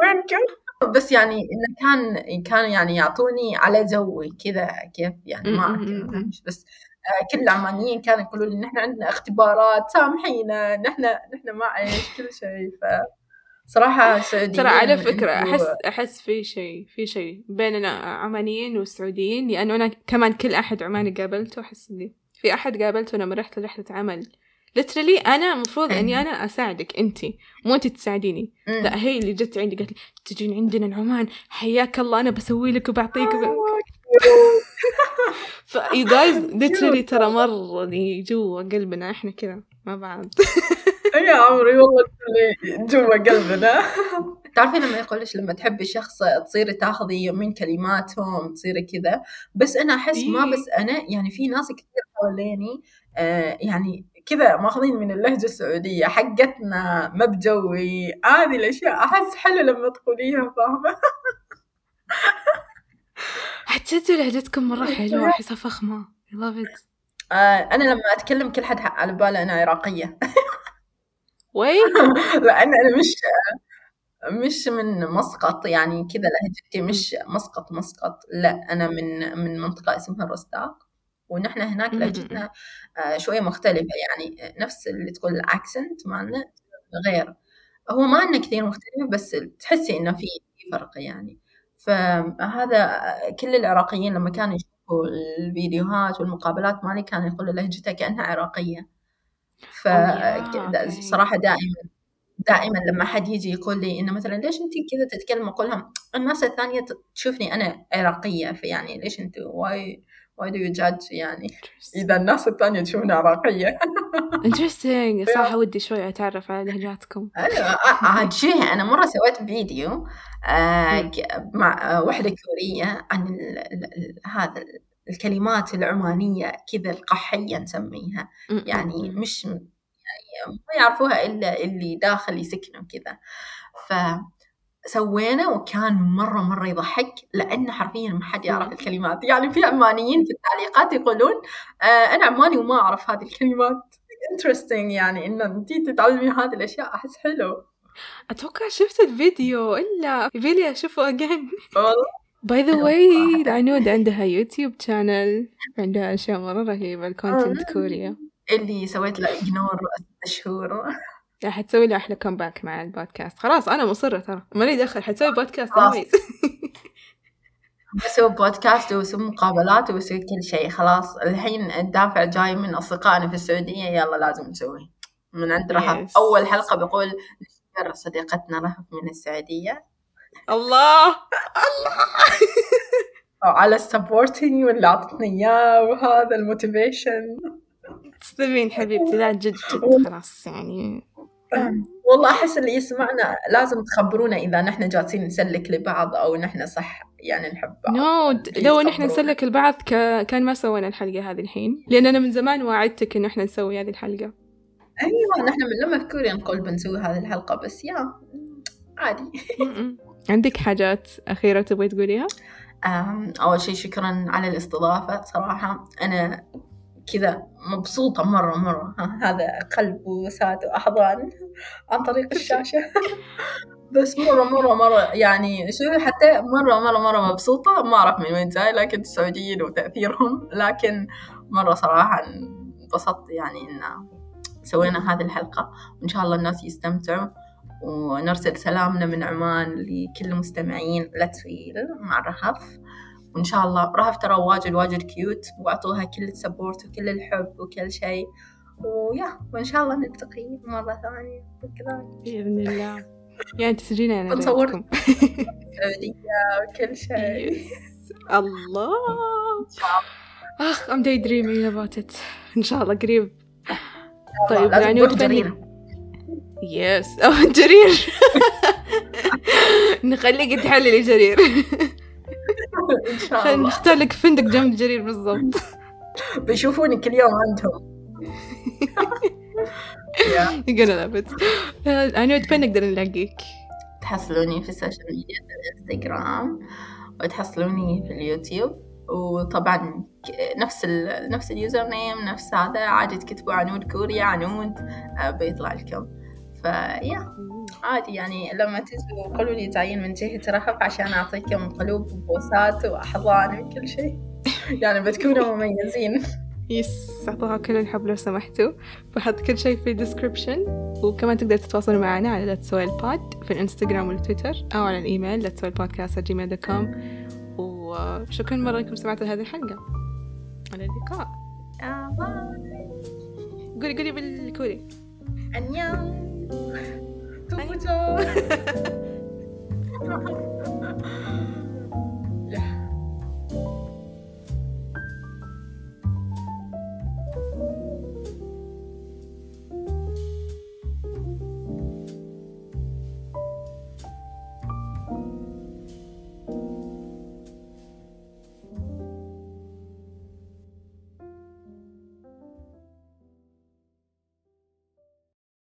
وينكم؟ بس يعني إنه كان كان يعني يعطوني على جوي كذا كيف يعني ما أذكر بس آه، كل العمانيين كانوا يقولوا لي نحن عندنا اختبارات سامحينا نحن نحن ما إيش كل شيء ف صراحة سعوديين ترى على فكرة أحس أحس في شيء في شيء بيننا عمانيين وسعوديين لأنه أنا كمان كل أحد عماني قابلته أحس إني في أحد قابلته لما رحت رحلة عمل. Literally أنا المفروض إني أنا أساعدك انت مو انت تساعديني. لا هي اللي جت عندي قالت لي تجين عندنا العمان حياك الله أنا بسوي لك وبعطيك ف you guys literally ترى مرة جوا قلبنا إحنا كذا مع بعض يا عمري والله جوا قلبنا. تعرفين لما يقولش لما تحبي شخص تصيري تاخذي من كلماتهم تصيري كذا. بس أنا أحس ما بس أنا يعني في ناس كثير حواليني آه يعني كذا ماخذين من اللهجة السعودية حقتنا ما بجوي هذه الأشياء أحس حلو لما تقوليها فاهمة؟ حتى لهجتكم حلوة أحسها فخمة I love it. آه أنا لما أتكلم كل حد على باله أنا عراقية. وين؟ لأن أنا مش مش من مسقط يعني كذا لهجتي مش مسقط مسقط. لا أنا من من منطقة اسمها الرستاق ونحن هناك لهجتنا آه، شوية مختلفة. يعني نفس اللي تقول الأكسنت مالنا غير. هو ما إنه كثير مختلف بس تحسي إنه في فرق يعني. فهذا كل العراقيين لما كانوا يشوفوا الفيديوهات والمقابلات مالي كانوا يقولوا لهجتها كأنها عراقية. فصراحة دائما. دائما لما حد يجي يقول لي إنه مثلا ليش أنت كذا تتكلم أقول لهم الناس الثانية تشوفني أنا عراقية فيعني ليش أنت why why do judge يعني إذا الناس الثانية تشوفني عراقية؟ Interesting صراحة ودي شوي أتعرف على لهجاتكم أيوه عاد شيء أنا مرة سويت فيديو آه مع واحدة كورية عن هذا الكلمات العمانية كذا القحية نسميها. يعني مش ما يعرفوها إلا اللي داخل يسكنوا كذا ف سوينا وكان مرة مرة يضحك لأن حرفيا ما حد يعرف الكلمات. يعني في عمانيين في التعليقات يقولون آه أنا عماني وما أعرف هذه الكلمات. Interesting يعني إن أنت تتعلمي هذه الأشياء أحس حلو. أتوقع شفت الفيديو إلا يبيلي أشوفه again والله؟ By the way عنود عندها يوتيوب channel عندها أشياء مرة رهيبة ال content كوريا. اللي سويت له ignore شهور لا حتسوي له أحلى comeback مع البودكاست. خلاص أنا مصرة ترى. مالي دخل حتسوي بودكاست بسوي بودكاست واسوي مقابلات واسوي كل شيء. خلاص الحين الدافع جاي من أصدقائنا في السعودية. يلا لازم نسوي. من عند رهف أول حلقة بقول نشكر صديقتنا رهف من السعودية. الله! الله على ال supporting واللي اعطتني إياه وهذا ال motivation تسلمين حبيبتي لا جد جد خلاص يعني. والله أحس اللي يسمعنا لازم تخبرونا إذا نحن جالسين نسلك لبعض أو نحن صح يعني نحب بعض. نو no, لو نحن نسلك البعض ك... كان ما سوينا الحلقة هذه الحين لأن أنا من زمان وعدتك انه إحنا نسوي هذه الحلقة. أيوه نحن من لما كوريا نقول بنسوي هذه الحلقة بس يا عادي. عندك حاجات أخيرة تبغي تقوليها؟ أول شيء شكرا على الاستضافة صراحة أنا كذا مبسوطة مرة مرة. هذا قلب ووسات وأحضان عن طريق الشاشة. بس مرة مرة مرة يعني شوفي حتى مرة مرة مرة مبسوطة. ما أعرف من وين جاي لكن السعوديين وتأثيرهم. لكن مرة صراحة انبسطت يعني إن سوينا هذه الحلقة. وإن شاء الله الناس يستمتعوا. ونرسل سلامنا من عمان لكل المستمعين. لا تفيل مع الرهف. وإن شاء الله. رهف ترى واجد واجد cute وأعطوها كل ال support وكل الحب وكل شيء. ويا وإن شاء الله نلتقي مرة ثانية. وكذا بإذن الله. يعني تسجينا أنا نصور وكل شيء. الله. I'm die dreaming about it إن شاء الله قريب. طيب يعني جرير. yes أو جرير. نخليك تحللي جرير. إن شاء الله. نختار لك فندق جنب جرير بالضبط. بيشوفوني كل يوم عندهم يقولوا لابد عنود فين نقدر نلاقيك؟ تحصلوني في ال social media في الإنستغرام وتحصلوني في اليوتيوب. وطبعا نفس ال نفس ال username نفس هذا عادي تكتبوا عنود كوريا عنود آه، بيطلع لكم. فيا عادي يعني لما تنزلوا قولوا لي تعيين من جهة رهف عشان أعطيكم قلوب وبوسات وأحضان وكل شيء. يعني بتكونوا مميزين. yes أعطوها كل الحب لو سمحتوا. بحط كل شيء في ال description وكمان تقدر تتواصلوا معنا على لا تسوي البود في الإنستغرام والتويتر أو على الإيميل لا تسوي البودكاست Gmail dot com وشكرا مرة إنكم سمعتوا هذه الحلقة. على اللقاء. آه قولي قولي بالكوري. 안녕. 또 보자.